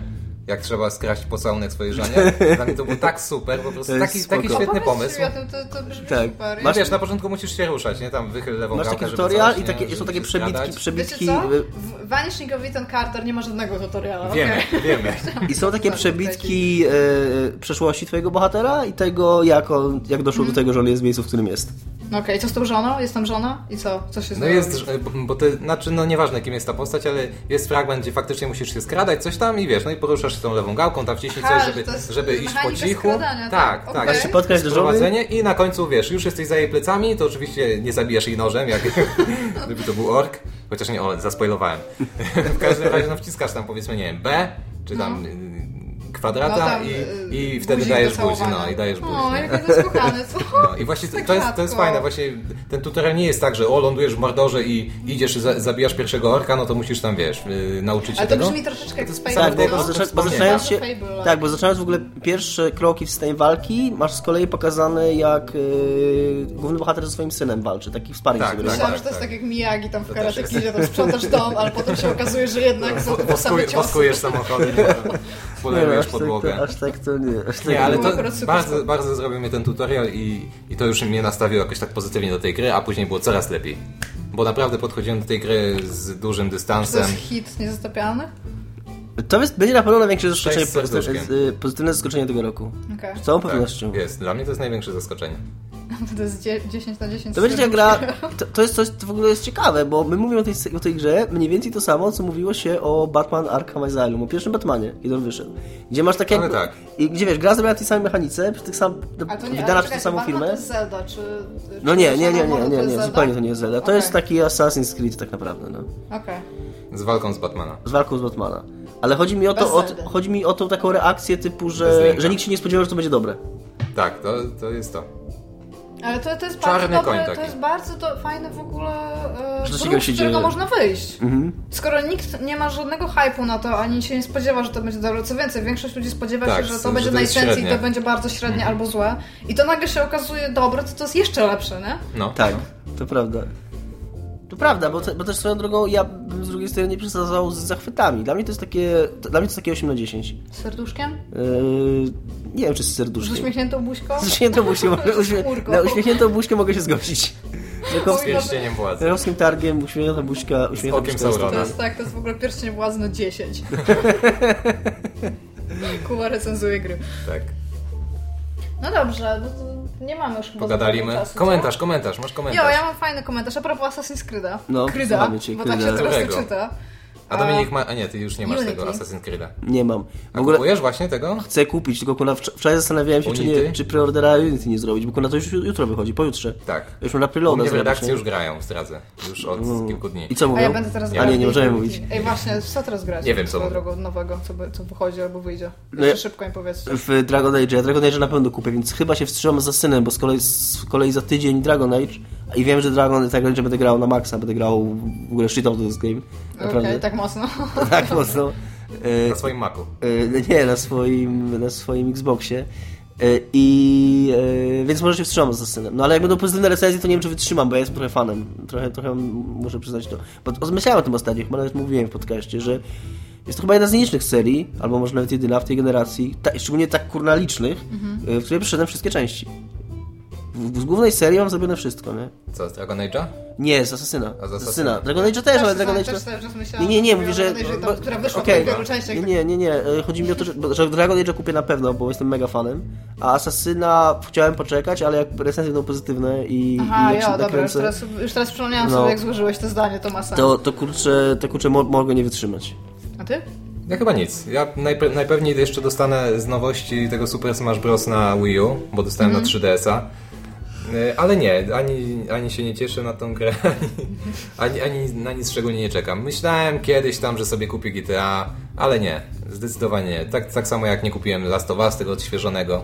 Jak trzeba skraść pocałunek swojej żonie? (laughs) Dla mnie to był tak super, po prostu taki, taki świetny pomysł. mi o tym, to, to brzmi Tak. super. No Ja- wiesz, na początku musisz się ruszać, nie? Tam wychyl lewą Masz taki tutorial i takie, nie? są takie przebitki, przebitki co? W Ethan Carter nie ma żadnego tutoriala. Wiemy. Tak. wiemy. (laughs) (laughs) i są takie przebitki e, przeszłości twojego bohatera i tego, jak, on, jak doszło Mhm. do tego, że on jest w miejscu, w którym jest. Okej, co z tą żoną? Jest tam żona? I co? Co się No jest, że- bo- bo to, znaczy, no nieważne kim jest ta postać, ale jest fragment, gdzie faktycznie musisz się skradać, coś tam i wiesz, no i poruszasz tą lewą gałką, tam wciśnij Aha, coś, że żeby, żeby iść po cichu. tak, tak, tak. się potkać do i na końcu, wiesz, już jesteś za jej plecami, to oczywiście nie zabijasz jej nożem, jak (laughs) gdyby to był ork, chociaż nie, o, zaspoilowałem. (laughs) w każdym razie, no wciskasz tam powiedzmy, nie wiem, B, czy tam y, kwadrata No tam, i, y, i wtedy dajesz buzi, no i dajesz buzi. O, nie? jaki to jest co? No, I właśnie to, Tak to, jest, to jest fajne, właśnie ten tutorial nie jest tak, że o, lądujesz w Mordorze i idziesz, za, zabijasz pierwszego orka, no to musisz tam, wiesz, yy, nauczyć się Ale to tego. brzmi troszeczkę jak Fable, Tak, bo, bo, bo zaczynając się, tak, bo zaczynając w ogóle pierwsze kroki w systemie walki, masz z kolei pokazane jak yy, główny bohater ze swoim synem walczy, taki sparring Tak, sobie tak. Myślałam, że to jest tak jak Miyagi tam w Karate. Kidzie, tam sprzątasz dom, ale potem się okazuje, że jednak są te same ciosy. woskujesz samochody, no, tak podłogę. to, aż tak to nie. Aż tak Nie, ale to bardzo, bardzo zrobił mnie ten tutorial i, i to już mnie nastawiło jakoś tak pozytywnie do tej gry, a później było coraz lepiej. Bo naprawdę podchodziłem do tej gry z dużym To dystansem. jest hit niezatapialny? To jest, będzie na pewno największe zaskoczenie, serduszkiem. pozytywne, zaskoczenie tego roku. Okej. Z całą Tak, pewnością. jest. Dla mnie to jest największe zaskoczenie. To jest dzie- 10 na 10. To będzie taka gra, to, to jest coś, co w ogóle jest ciekawe, bo my mówimy o tej, o tej grze mniej więcej to samo, co mówiło się o Batman Arkham Asylum, o pierwszym Batmanie, kiedy on wyszedł. Gdzie masz takie Ale tak. i gdzie wiesz, gra zrobiła na tej samej mechanice, przy tych sam, A to nie, wydana ale przez tę samą firmę. to jest Zelda, czy... No czy nie, nie, nie, nie, nie, to nie, Zelda? zupełnie to nie jest Zelda. To Okej. jest taki Assassin's Creed tak naprawdę, no. Okej. Z walką z Batmana. Z walką z Batmana. Ale chodzi mi o to, o, chodzi mi o tą taką reakcję typu, że, że nikt się nie spodziewał, że to będzie dobre. Tak, to, to jest to. Ale to, to jest Czarny bardzo koń dobre, taki. to jest bardzo to, fajne w ogóle e, Że się z którego dzieje. można wyjść. Mhm. Skoro nikt nie ma żadnego hype'u na to, ani się nie spodziewa, że to będzie dobre. Co więcej, większość ludzi spodziewa Tak, się, że że to będzie to na jest esencji i średnie. Mhm. to będzie bardzo średnie albo złe. I to nagle się okazuje dobre, to to jest jeszcze lepsze, nie? No. Tak, to prawda. To prawda, bo, te, bo też swoją drogą ja bym z drugiej strony nie przesadzał z zachwytami. Dla mnie to jest takie, to, dla mnie to jest takie 8 na 10. Z serduszkiem? Yy, nie wiem, czy z Z serduszkiem. uśmiechniętą buźką? Z uśmiechniętą buźką, (laughs) uśmie, na uśmiechniętą buźkę mogę się zgodzić. Tylko Oj, Pierścieniem władzy. Kierowskim targiem, uśmiechnięta buźka, uśmiechnięta okiem buźka. Saurona. To jest tak, to jest w ogóle pierścień władzy no 10. (laughs) Kuba recenzuje gry. Tak. No dobrze, no to nie mamy już chyba za Pogadalimy. dużo czasu, co? Komentarz, komentarz, masz komentarz. Jo, ja mam fajny komentarz a propos Assassin's Creed'a. No, Kryda, bo tak się teraz czyta. A Dominik ma... A nie, ty już nie masz Unity. tego Assassin's Creed'a. Nie mam. A W ogóle kupujesz właśnie tego? chcę kupić, tylko kurna, wcz- wczoraj zastanawiałem się, czy, nie, Unity? czy preordera Unity nie zrobić, bo kurna to już jutro wychodzi, pojutrze. Tak. Już na preloada zrobić, redakcji nie? już grają, zdradzę. Już od kilku dni. I co mówią? A ja będę teraz A grać nie, nie możemy Unity. mówić. Ej, właśnie, co teraz grać? Nie wiem, co drogą nowego, co, by- co wychodzi albo wyjdzie. No Jeszcze ja- szybko mi powiedzcie. w Dragon Age. Ja Dragon Age na pewno kupię, więc chyba się wstrzymam z synem, bo z kolei, z kolei za tydzień Dragon Age i wiem, że Dragon Dragon Age będę grał na maksa, będę grał w ogóle shit out of this game. Naprawdę. tak mocno. (laughs) tak mocno. E, Na swoim maku. e, nie, na swoim, na swoim Xboxie. E, I e, więc może się wstrzymam z synem. No ale jak będą pozytywne recenzje, to nie wiem, czy wytrzymam, bo ja jestem trochę fanem. Trochę, trochę muszę przyznać to. Bo myślałem o tym ostatnio, chyba nawet mówiłem w podcaście, że jest to chyba jedna z nielicznych serii, albo może nawet jedyna w tej generacji, ta, szczególnie tak kurna licznych, e, w której przeszedłem wszystkie części. W, z głównej serii mam zrobione wszystko, nie? Co, z Dragon Age'a? Nie, z Asasyna. A z Asasyna. Dragon Age też, ale Dragon Age... Nie, nie, nie, że mówię, że... Bo- która wyszła okej. w. Nie, nie, nie, nie. e, Chodzi mi o to, że, że Dragon Age kupię na pewno, bo jestem mega fanem, a Asasyna chciałem poczekać, ale jak recenzje będą pozytywne i, Aha, i ja, dobra, już nakręcę, teraz, już teraz przypomniałam No. sobie, jak złożyłeś to zdanie, to ma sens. to, to kurczę, to kurczę mo- mogę nie wytrzymać. A ty? Ja chyba nic. Ja najpe- najpewniej jeszcze dostanę z nowości tego Super Smash Bros. na Wii U, bo dostałem na 3DS-a. Y, Ale nie, ani, ani się nie cieszę na tą grę, (laughs) ani, ani na nic szczególnie nie czekam. Myślałem kiedyś tam, że sobie kupię GTA, ale nie, zdecydowanie nie. Tak, tak samo jak nie kupiłem Last of Us, tego odświeżonego.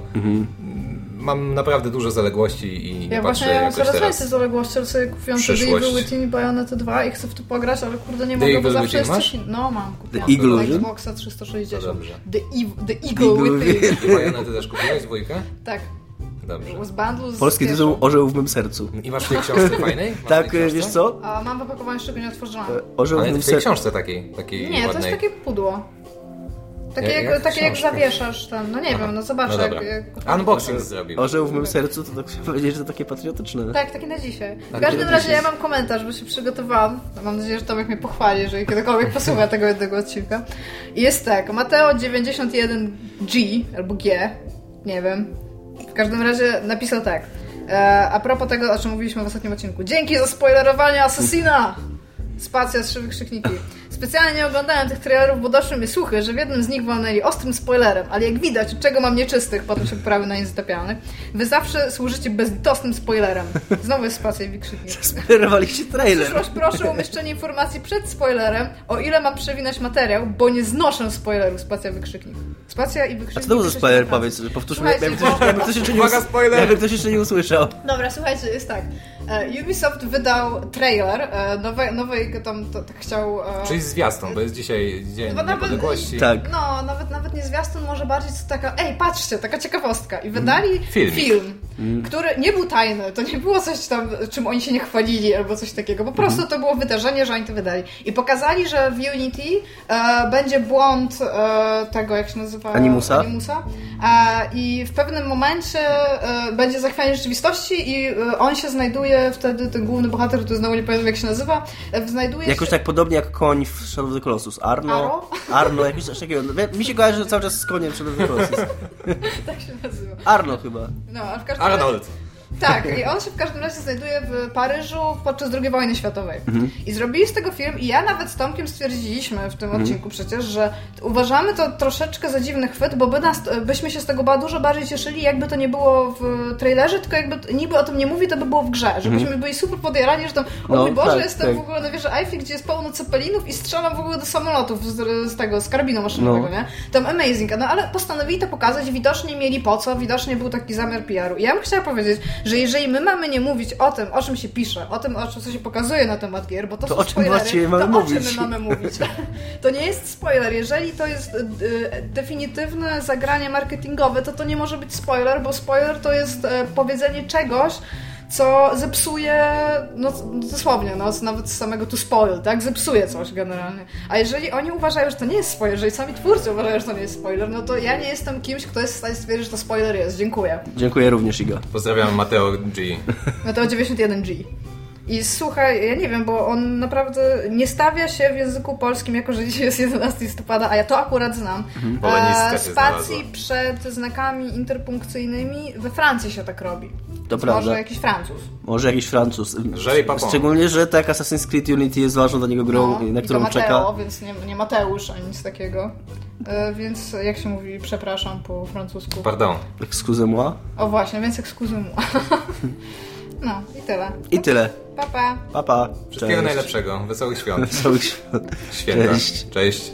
Mam naprawdę dużo zaległości i nie Ja patrzę właśnie ja mam jakoś coraz teraz. więcej zaległości, ale sobie kupiłam The. Evil Within i Bayonetta 2 i chcę w to pograć, ale kurde nie The mogę, bo zawsze jest coś No mam, kupiłam. The Eagle? Xboxa 360. No dobrze. The, Ev- The Eagle, Eagle Within. Within. Też kupiłeś dwójkę? Tak, Dobrze. z bundlu z Polski tytuł Orzeł w mym sercu. I masz w tej książce (laughs) fajnej? Masz w Tak, e, książce? wiesz co? A mam w opakowaniu jeszcze go nie otworzyłam. Orzeł w Ale mym w tej sercu. książce takiej, takiej Nie, to ładnej. jest takie pudło. Takie, Jak- jak, takie jak zawieszasz tam, no nie wiem, no zobacz No jak, jak... Unboxing zrobił. Orzeł w mym sercu, to tak chciałem (laughs) powiedzieć, że to takie patriotyczne. Tak, taki na dzisiaj. W Taki każdym razie ja mam komentarz, bo się przygotowałam. Mam nadzieję, że Tomek mnie pochwali, jeżeli kiedykolwiek (laughs) posłucha tego jednego odcinka. I jest tak, Mateo 91G albo G, nie wiem. W każdym razie napisał tak. E, a propos tego, o czym mówiliśmy w ostatnim odcinku. Dzięki za spoilerowanie Assassina! Spacja, trzy wykrzykniki. Specjalnie nie oglądałem tych trailerów, bo doszły mi słuchy, że w jednym z nich walnęli ostrym spoilerem, ale jak widać, od czego mam nieczystych, potem się poprawił na niezatapialnych, wy zawsze służycie bezlitosnym spoilerem. Znowu jest spacja i wykrzyknik. Spoilerowaliście (laughs) trailer. Przyszłość proszę o umieszczenie informacji przed spoilerem, o ile mam przewinąć materiał, bo nie znoszę spoileru, spacja wykrzyknik. Spacja i wykrzyknik. A co to był za spoiler, powiedz, spoiler! Jakby ktoś jeszcze nie usłyszał. Dobra, słuchajcie, jest tak. E, Ubisoft wydał trailer e, nowej, nowej tam to, tak chciał... e, Czyli zwiastun, bo jest dzisiaj Dzień No, nawet- Niepodległości. Tak. No, nawet, nawet nie zwiastun, może bardziej taka, ej, patrzcie, taka ciekawostka. I wydali Filmik. film, który nie był tajny, to nie było coś tam, czym oni się nie chwalili albo coś takiego, po prostu to było wydarzenie, że oni to wydali. I pokazali, że w Unity e, będzie błąd e, tego, jak się nazywa? Animusa. Animusa. E, I w pewnym momencie e, będzie zachwianie rzeczywistości i e, on się znajduje wtedy, ten główny bohater, który znowu nie pamiętam jak się nazywa, e, znajduje Jakoś się... tak podobnie jak koń w Shadow of the Colossus. Arno? Aro? Arno, jakoś coś takiego. No, Mi się kojarzy cały czas z koniem w Shadow of the Colossus. (laughs) tak się nazywa. Arno chyba. No, ale w każdym razie... Arnold. Tak, i on się w każdym razie znajduje w Paryżu podczas II wojny światowej. Mhm. I zrobili z tego film i ja nawet z Tomkiem stwierdziliśmy w tym Mhm. odcinku przecież, że uważamy to troszeczkę za dziwny chwyt, bo by nas, byśmy się z tego dużo bardziej cieszyli, jakby to nie było w trailerze, tylko jakby niby o tym nie mówi, to by było w grze. Żebyśmy byli super podjarani, że tam, o Mhm. No, mój Boże, tak, jestem tak. w ogóle na wieży Eiffel, gdzie jest pełno cepelinów i strzelam w ogóle do samolotów z, z tego, z karabinu maszynowego, No. nie? Tam amazing. No ale postanowili to pokazać, widocznie mieli po co, widocznie był taki zamiar PR-u. I ja bym chciała powiedzieć, że jeżeli my mamy nie mówić o tym, o czym się pisze, o tym, o czym co się pokazuje na temat gier, bo to, To są o czym spoilery, mamy to o czym mówić? my mamy mówić? To nie jest spoiler. Jeżeli to jest y, y, definitywne zagranie marketingowe, to to nie może być spoiler, bo spoiler to jest e, powiedzenie czegoś, co zepsuje, no dosłownie, no, nawet z samego tu spoil, tak? Zepsuje coś generalnie. A jeżeli oni uważają, że to nie jest spoiler, jeżeli sami twórcy uważają, że to nie jest spoiler, no to ja nie jestem kimś, kto jest w stanie stwierdzić, że to spoiler jest. Dziękuję. Dziękuję również, Iga. Pozdrawiam Mateo G. To 91G. I słuchaj, ja nie wiem, bo on naprawdę nie stawia się w języku polskim, jako że dzisiaj jest 11 listopada, a ja to akurat znam. Polonistka E, spacji znalazła. przed znakami interpunkcyjnymi we Francji się tak robi. To prawda. Może jakiś Francuz. Może jakiś Francuz. Szczególnie, że tak Assassin's Creed Unity jest ważną dla niego grą, No, na i którą to Mateo, czeka. więc nie, nie Mateusz ani nic takiego. E, więc jak się mówi, przepraszam po francusku. Pardon. Excusez-moi. O właśnie, więc excuse moi. (laughs) No i tyle. I tyle. Pa, pa. Pa, pa. Wszystkiego Cześć. najlepszego. Wesołych świąt. Wesołych świąt. Święta. Cześć. Cześć.